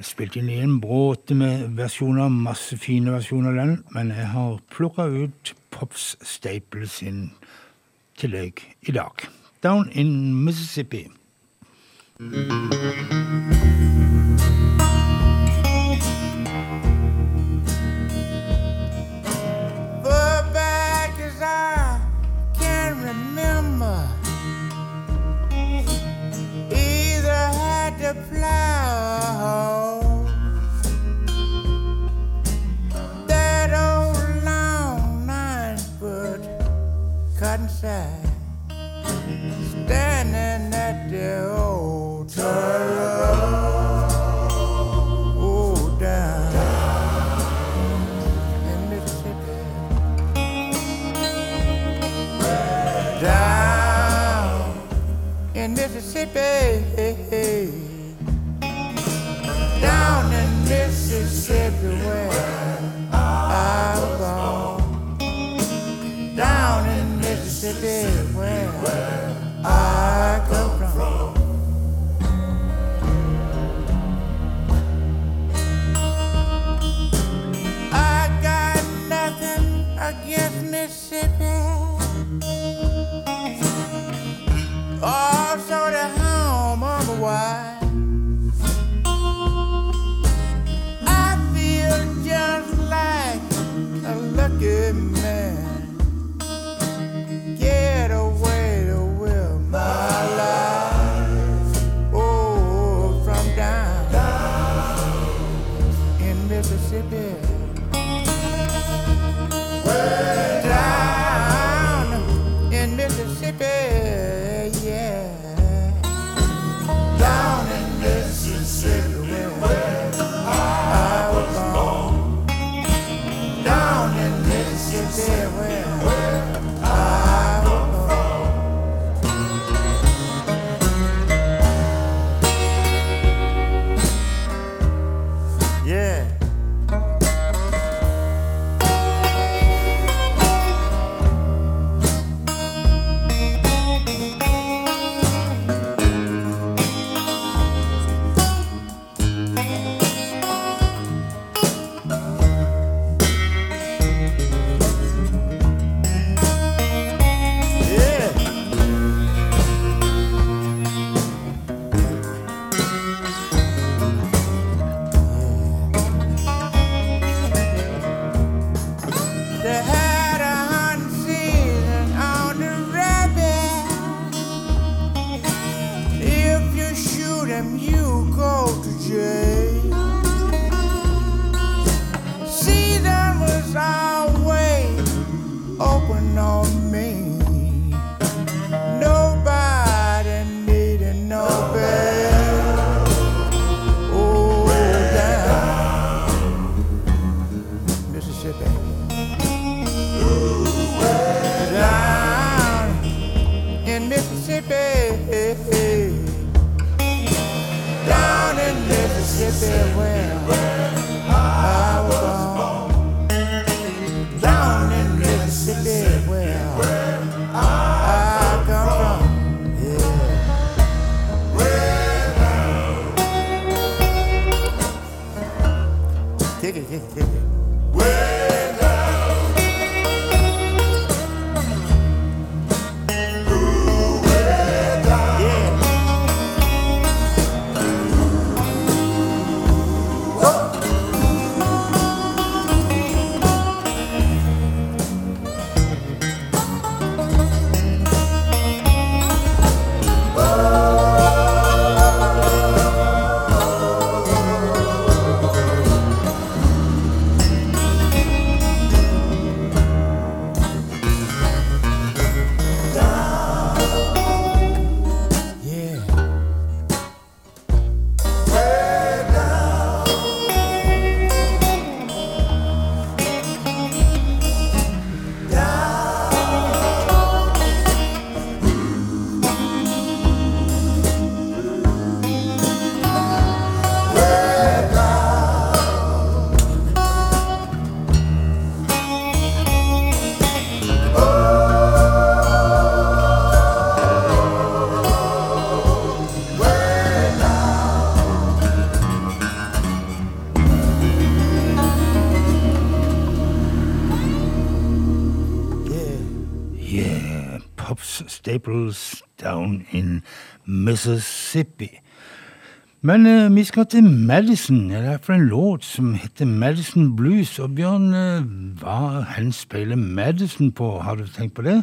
Spilte inn i en bråte med versjoner, masse fine versjoner av den, men jeg har plukka ut Pops Staple sin til deg i dag. Down in Mississippi. Far cotton side, standing at the old toilet. Oh, down in Mississippi. Down in Mississippi. Down in Mississippi where in Mississippi Staples down in Mississippi. Men eh, vi skal til Madison. Det er for en låt som heter Madison Blues. Og Bjørn, eh, hva henspeiler Madison på? Har du tenkt på det?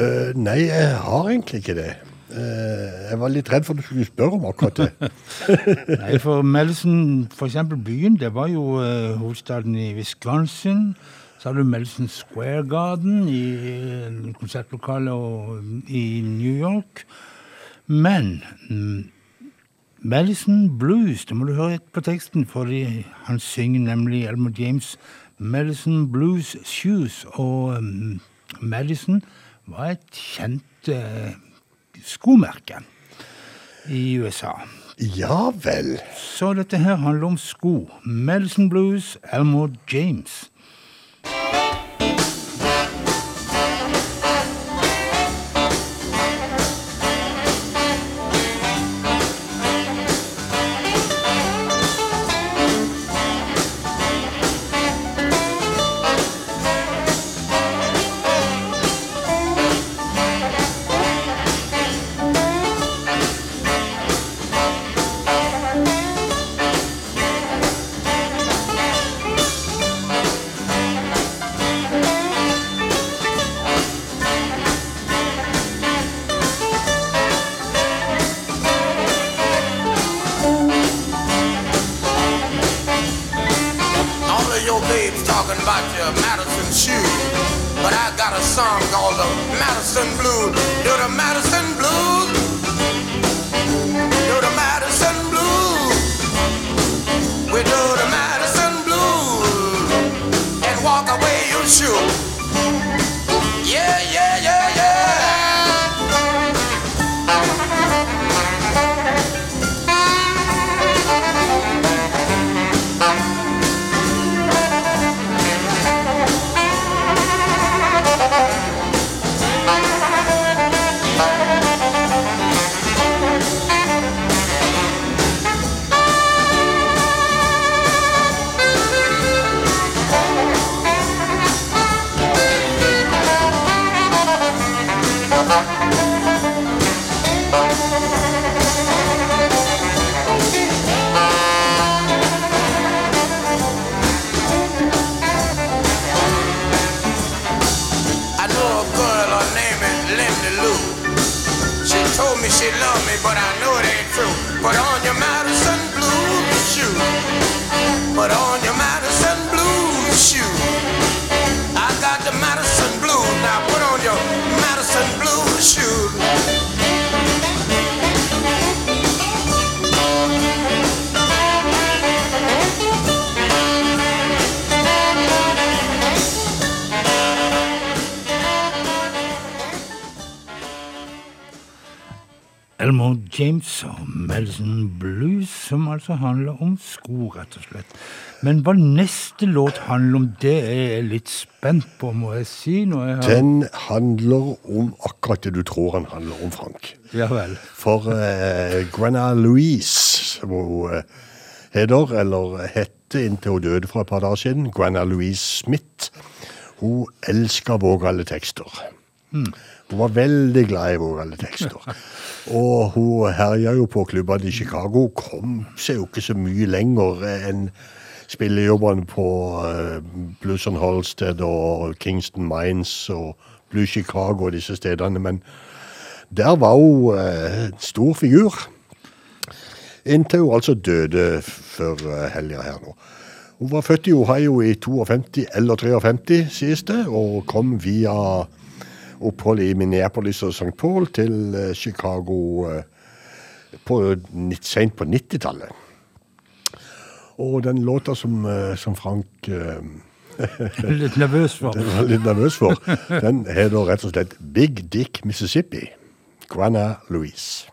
Uh, nei, jeg har egentlig ikke det. Eh, jeg var litt redd for at du skulle spørre om akkurat det. <laughs> Nei, for Madison, for eksempel byen, det var jo eh, hovedstaden i Wisconsin, Så har du Madison Square Garden i konsertlokalet i New York. Men mm, Madison Blues, det må du høre på teksten, for han synger nemlig Elmer James Madison Blues Shoes. Og mm, Madison var et kjent eh, skomerke i USA. Ja vel. Så dette her handler om sko. Madison Blues, Elmore James. Madison Blues, som altså handler om sko, rett og slett. Men hva neste låt handler om, det er jeg litt spent på, må jeg si. Jeg har... Den handler om akkurat det du tror han handler om, Frank. Ja vel. For eh, Granna Louise, som hun eh, heter, eller hette inntil hun døde for et par dager siden, Granna Louise Smith, hun elsker vågale tekster. Hmm. Hun var veldig glad i våre tekster. <laughs> Og hun herja jo på klubbene i Chicago. Kom seg jo ikke så mye lenger enn spillejobbene på uh, Blues and Holsted og Kingston Mines og Blue Chicago og disse stedene. Men der var hun eh, en stor figur. Inntil hun altså døde før uh, helga her nå. Hun var født i Ohio i 52 eller 53, sies det, og kom via opphold i Minneapolis og St. Paul til eh, Chicago eh, på, sent på 90-tallet. Og den låta som, eh, som Frank <laughs> Litt nervøs for. <laughs> Litt nervøs for. Den heter rett og slett Big Dick Mississippi. Granna Louise.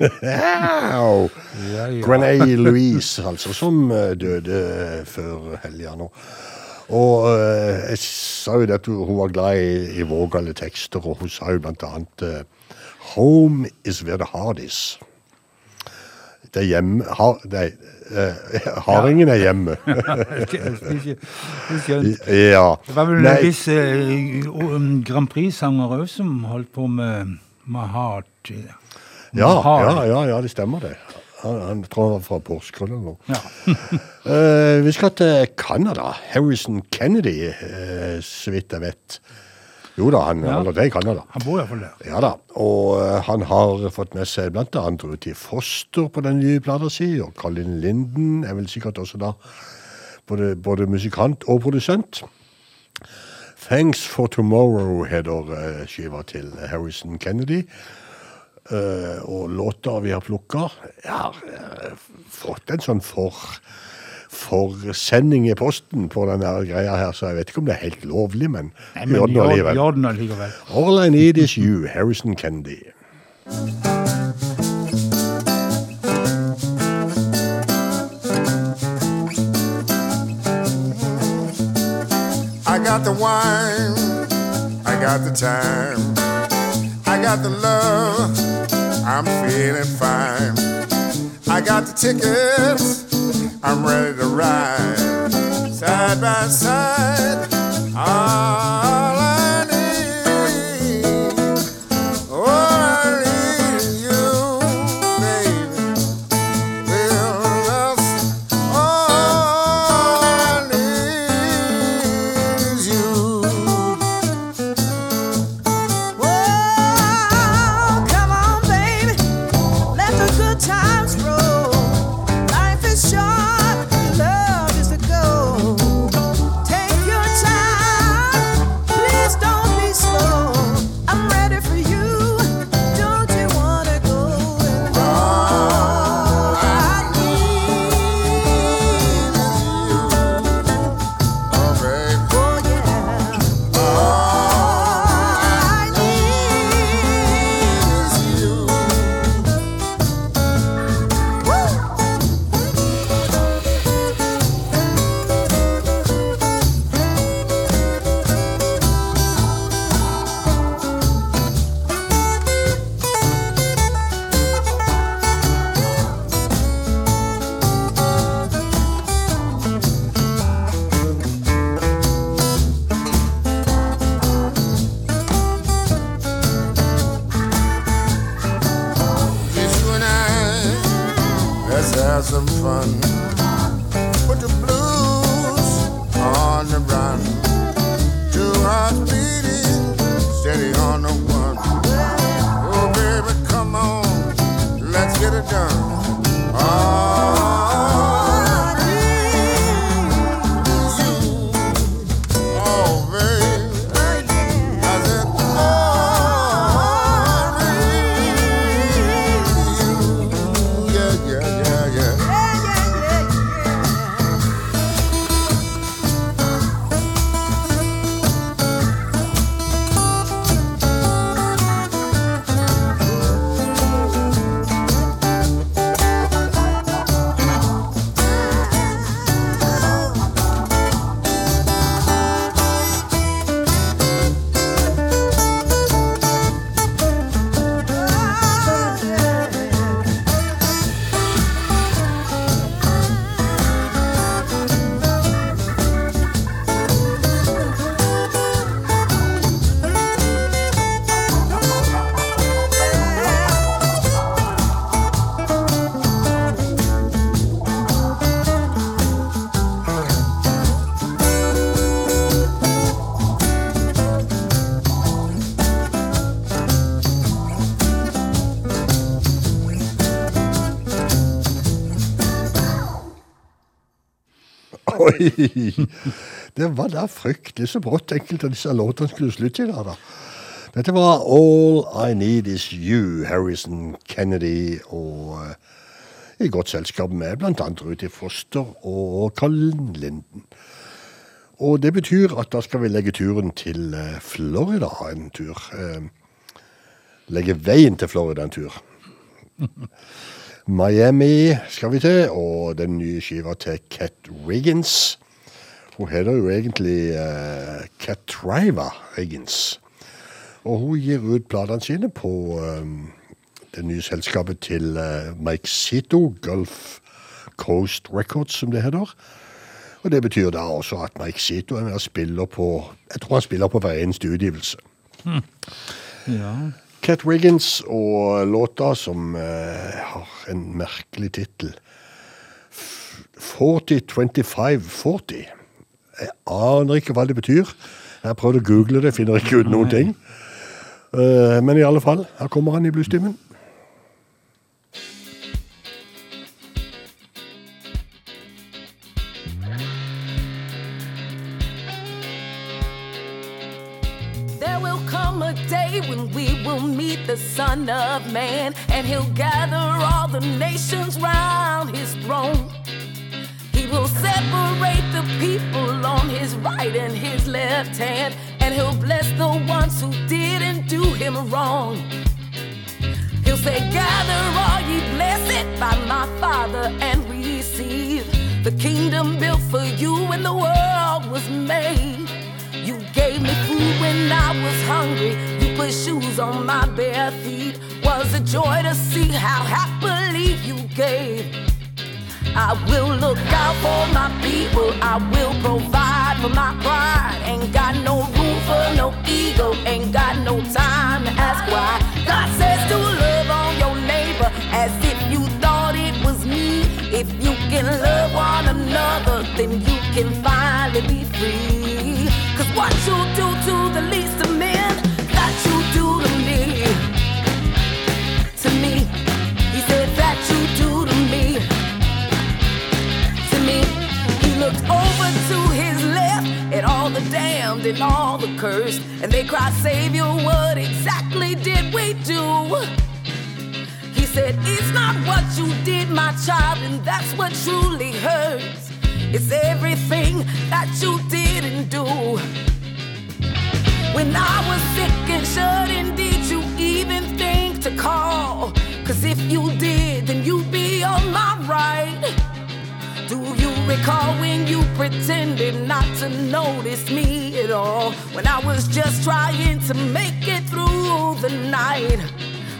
Ow! ja. Grenay Louise, altså, som eh, døde før helga nå. Og eh, jeg sa jo det at hun var glad i, i vågale tekster, og hun sa jo blant annet eh, Home is where the heart is. Det er hjemme har, Nei, eh, <laughs> hardingen er hjemme. <laughs> Ja. Det var vel en viss eh, Grand Prix-sanger òg som holdt på med, med heart. ja, Mahal. ja, ja, ja, det stemmer det. Han, han tror han var fra Porsgrunn eller noe. Ja. <laughs> Eh, vi skal til Canada. Harrison Kennedy, eh, så vidt jeg vet. Jo da, han Ja. holder til i Canada. Han bor iallfall der. Ja da, og eh, han har fått med seg blant annet Ruthie Foster på den nye plata si, og Colin Linden er vel sikkert også da både, både musikant og produsent. Thanks for Tomorrow heter eh, skiva til Harrison Kennedy. Eh, og låter vi har plukka Jeg har eh, fått en sånn for forsending i posten på denne greia her, så jeg vet ikke om det er helt lovlig, men Nei, men gjør den allikevel. gjør den allikevel. All I Need Is You, Harrison Kennedy. I got the wine, I got the time, I got the love, I'm feeling fine. I got the tickets, I'm ready to ride side by side. All Det var da fryktelig så brått enkelte av disse låtene skulle slutte i dag, da. Dette var All I Need Is You, Harrison Kennedy, og eh, i godt selskap med annet Ruthi Foster og Colin Linden. Og det betyr at da skal vi legge turen til eh, Florida en tur. Eh, Legge veien til Florida en tur. Miami skal vi til, og den nye skiva til Cat Riggins. Hun heter jo egentlig uh, Catriva Riggins. Og hun gir ut platene sine på um, det nye selskapet til uh, Mike Sito, Gulf Coast Records, som det heter. Og det betyr da også at Mike Sito er med og spiller på Jeg tror han spiller på hver eneste utgivelse. Ja. Cat Wiggins og låta som eh, har en merkelig tittel. 402540. Jeg aner ikke hva det betyr. Jeg har prøvd å google det, finner ikke ut noen ting. Uh, men i alle fall, her kommer han i bluestimen. Day when we will meet the Son of Man, and he'll gather all the nations round his throne. He will separate the people on his right and his left hand, and he'll bless the ones who didn't do him wrong. He'll say, Gather all ye blessed by my Father and receive the kingdom built for you when the world was made. You gave me food when I was hungry. Put shoes on my bare feet. Was a joy to see how happily you gave. I will look out for my people. I will provide for my pride. Ain't got no room for no ego. Ain't got no time to ask why. God says to love on your neighbor as if you thought it was me. If you can love one another, then you can finally be free. Cause what you do to looked over to his left at all the damned and all the cursed. And they cried, Savior, what exactly did we do? He said, It's not what you did, my child, and that's what truly hurts. It's everything that you didn't do. When I was sick and shut did you even think to call? Cause if you did, then you'd be on my right. Recall when you pretended not to notice me at all? When I was just trying to make it through the night.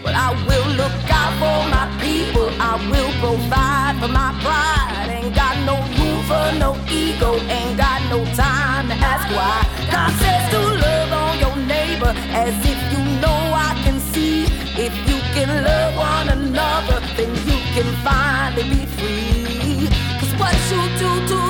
But I will look out for my people. I will provide for my pride. Ain't got no room for no ego. Ain't got no time to ask why. God says to love on your neighbor as if you know I can see. If you can love one another, then you can finally be free so do do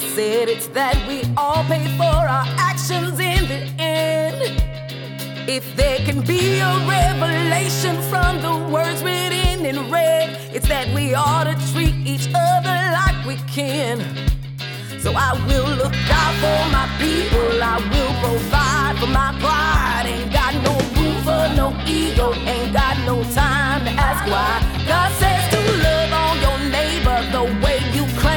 said it's that we all pay for our actions in the end. If there can be a revelation from the words written in red, it's that we ought to treat each other like we can. So I will look out for my people, I will provide for my pride. Ain't got no room for no ego, ain't got no time to ask why. God says to love on your neighbor the way you me.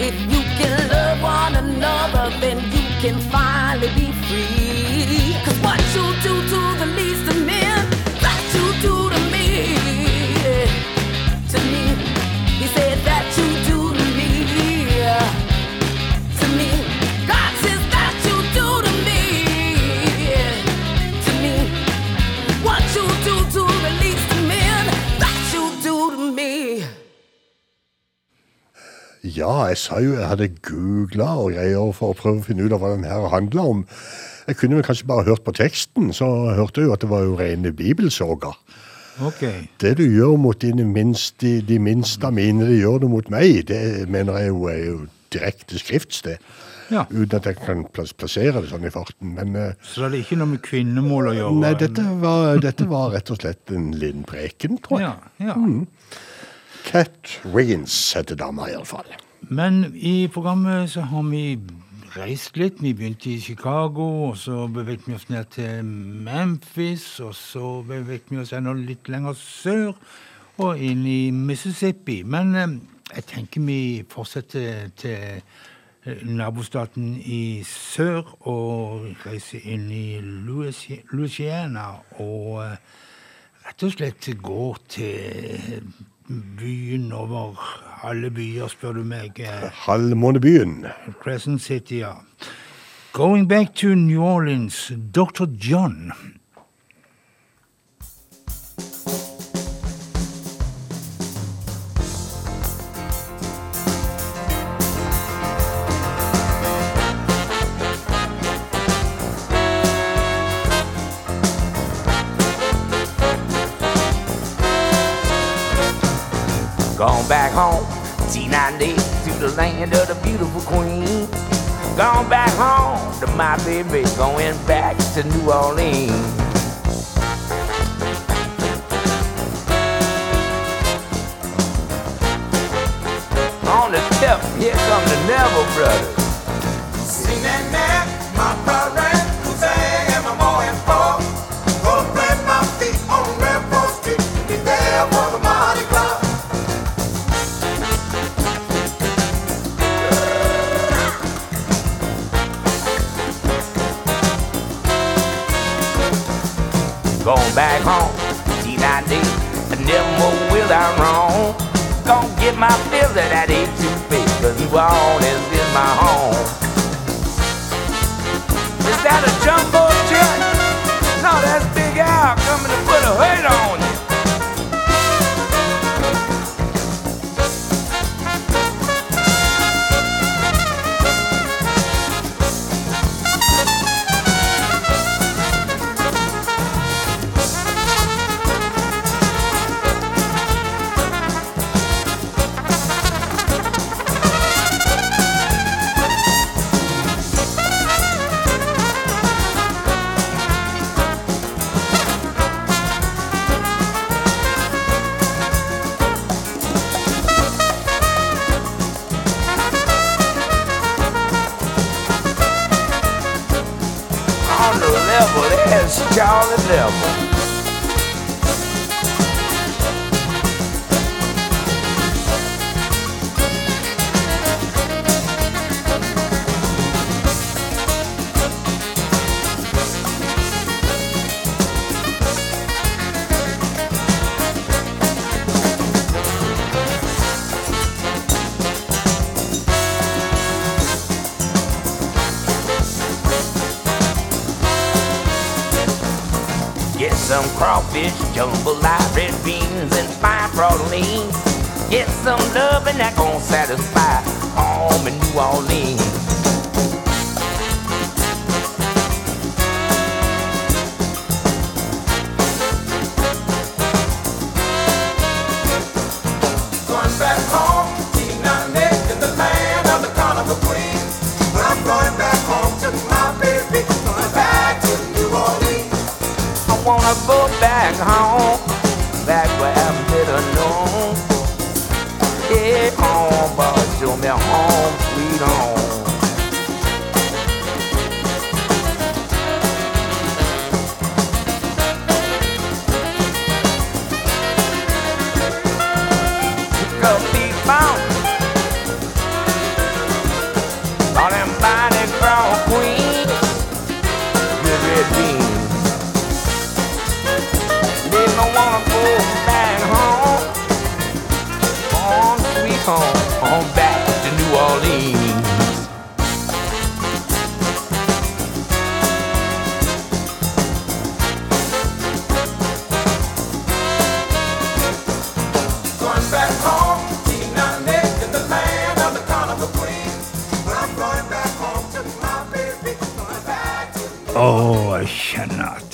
If you can love one another, then you can finally be free. Cause what you do to the least Ja, jeg sa jo jeg hadde googla og greier for å prøve å finne ut av hva den her handla om. Jeg kunne vel kanskje bare hørt på teksten, så hørte jeg jo at det var jo rene bibelsorger. Okay. Det du gjør mot dine minste, de minste av mine, det gjør du mot meg. Det mener jeg jo er jo direkte skriftsted. Ja. Uten at jeg kan plas- plassere det sånn i farten. Men eh, Så det er ikke noe med kvinnemål å gjøre? nei, dette var, dette var rett og slett en liten preken, tror jeg. Ja, ja. Mm. Cat Wiggins heter dama, iallfall. Men i programmet så har vi reist litt. Vi begynte i Chicago, og så beveget vi oss ned til Memphis, og så beveget vi oss enda litt lenger sør og inn i Mississippi. Men eh, jeg tenker vi fortsetter til eh, nabostaten i sør og reiser inn i Louisiana og eh, rett og slett går til byen over alle byer, spør du meg. Halvmånebyen. Crescent City, ja. Going back to New Orleans, Dr. John. Home, T90 to the land of the beautiful queen. Gone back home to my baby, going back to New Orleans. On the tip, here come the Neville brothers.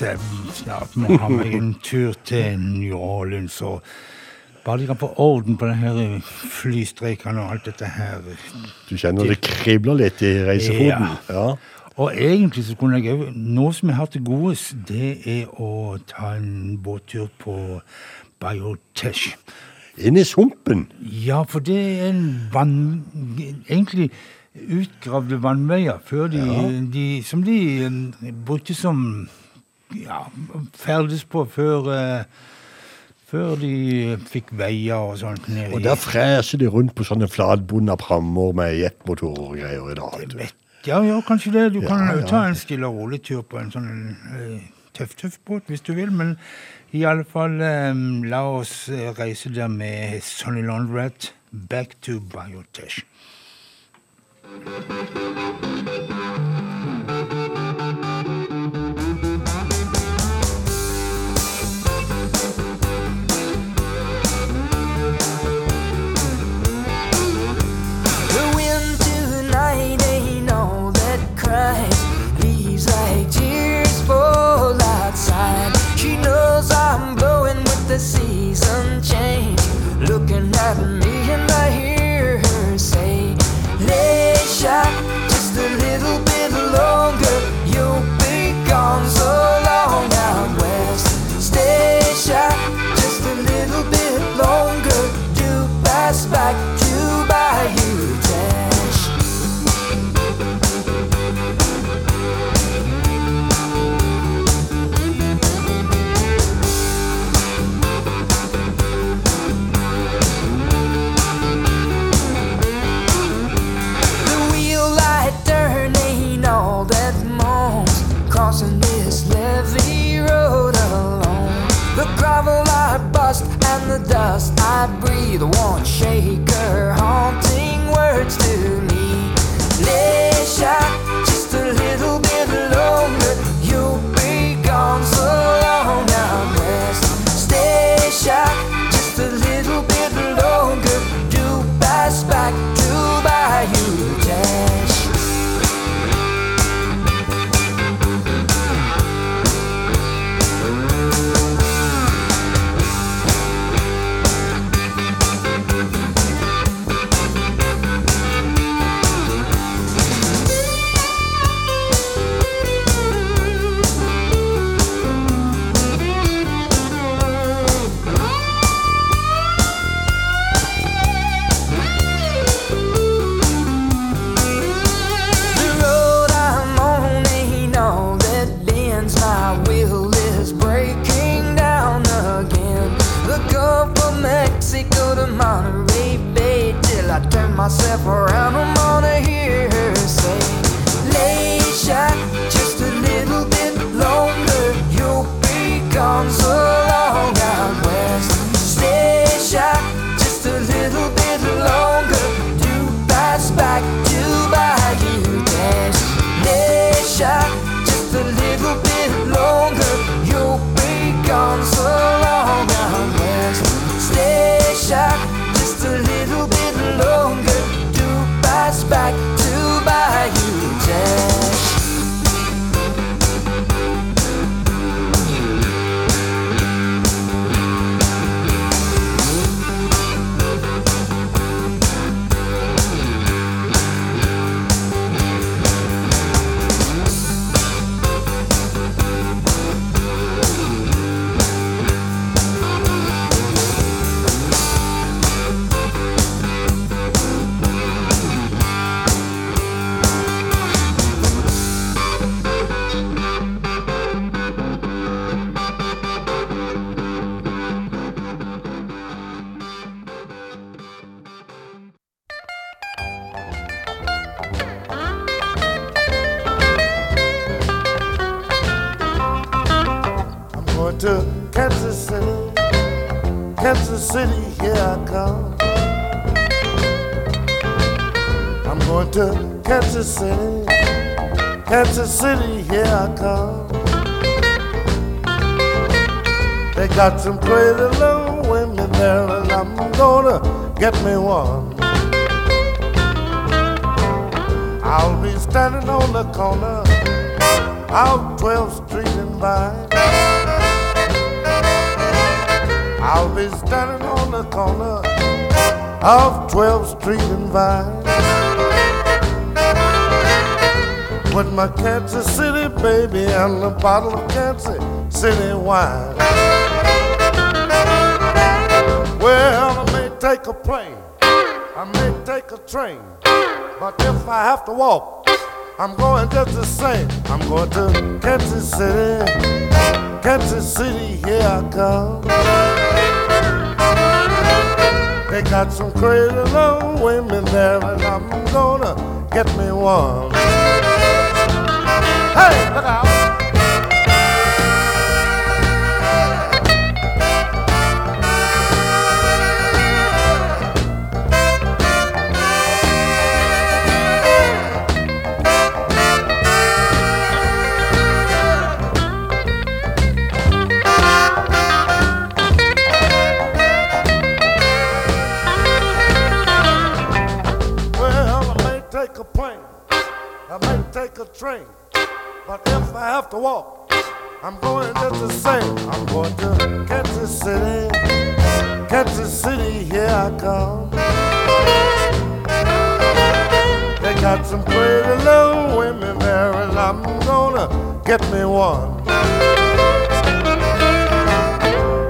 Jeg snart må ha meg en tur til New Orleans. og Bare de kan få orden på denne flystreikene og alt dette her. Du kjenner det kribler litt i reisefoten? Ja. Og egentlig så kunne jeg òg Noe som jeg har til gode, det er å ta en båttur på Biotech. Inn i sumpen? Ja, for det er en vann... Egentlig utgravde vannveier før de, de Som de eh, brukte som Ja, ferdes på før eh, før de fikk veier og sånt. ned Og der freser de rundt på sånne flatbunna prammer med jetmotorer og greier i dag. vet du. Ja, ja, kanskje det. Du Ja, kan ja. ta en stille og rolig tur på en sånn eh, tøff, tøff båt hvis du vil. Men i alle fall, um, la oss reise der med Sonny Laundrette. Back to Biotech. The Looking at me and I hear her say, Leisha, dust. I breathe Won't shake her haunting words to me. Leisha, myself around. Bottle of Kansas City wine. Well, I may take a plane, I may take a train, but if I have to walk, I'm going just the same. I'm going to Kansas City, Kansas City, here I come. They got some crazy little women there, and I'm gonna get me one. Hey, look out! Train, but if I have to walk, I'm going just the same. I'm going to Kansas City, Kansas City, here I come. They got some pretty little women there, and I'm gonna get me one.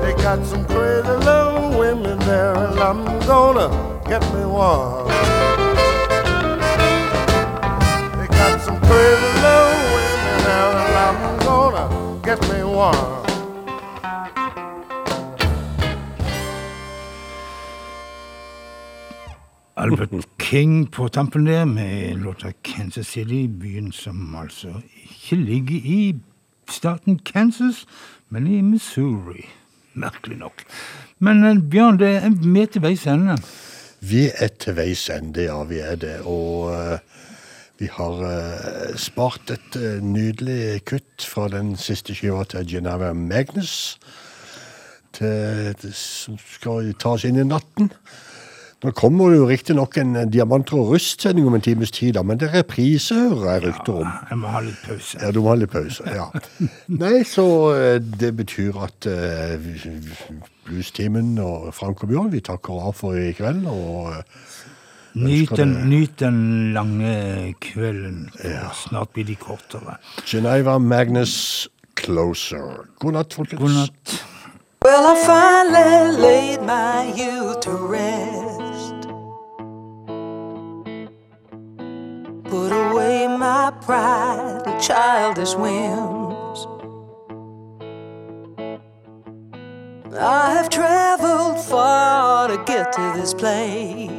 They got some pretty little women there, and I'm gonna get me one. Pretty little women and I'm gonna get me one. Albert King på tampen der med låta Kansas City, byen som altså ikke ligger i staten Kansas, men i Missouri. Merkelig nok. Men eh, Bjørn, det er vi til veis ende. Vi er til veis ende, ja, vi er det. Og vi har uh, spart et uh, nydelig kutt fra den siste skiva til Geneva Magnus, til, til, som skal ta oss inn i natten. Nå kommer det jo riktignok en eh, Diamanter og rust-sending om en times tid, da, men det er reprise, hører jeg rykter om. Ja, Jeg må ha litt pause. Ja, du må ha litt pause. ja. <laughs> Nei, så det betyr at uh, Bluestimen og Frank og Bjørn, vi takker av for i kveld. og eh, Nyt ønsker den, nyt den lange kvelden. for Snart blir de kortere. Geneva Magnus Closer. God natt, folkens. God natt. Well, I finally laid my youth to rest. Put away my pride and childish whims. I have traveled far to get to this place.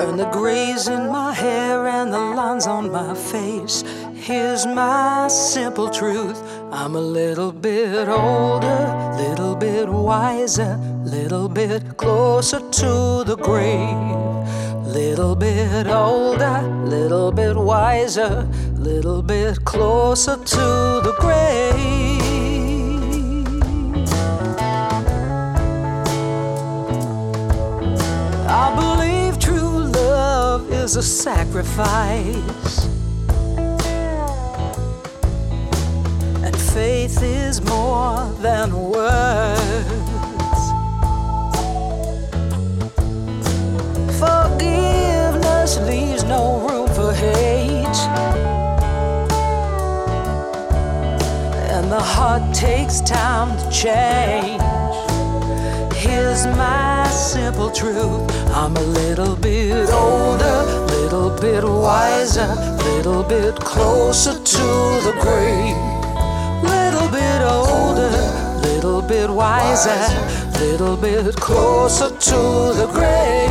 Earn the grays in my hair and the lines on my face. Here's my simple truth. I'm a little bit older, little bit wiser, little bit closer to the grave. Little bit older, little bit wiser, little bit closer to the grave. I believe is a sacrifice. And faith is more than words. Forgiveness leaves no room for hate. And the heart takes time to change. Here's my simple truth. I'm a little bit older, little bit wiser, little bit closer to the grave. Little bit older, little bit wiser, little bit closer to the grave.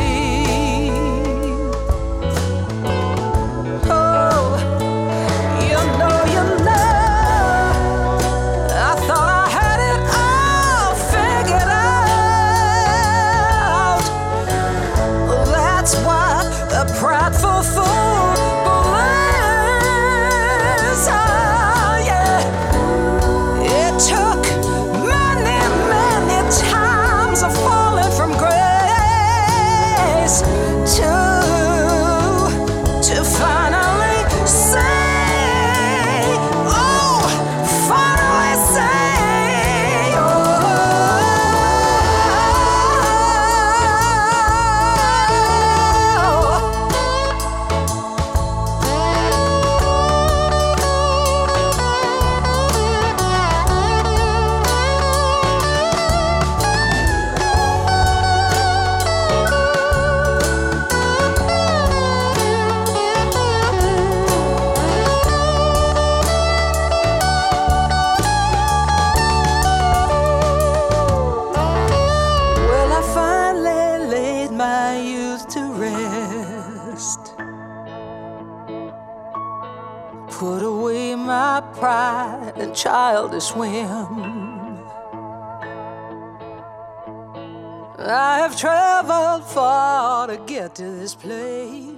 Whim. I have traveled far to get to this place.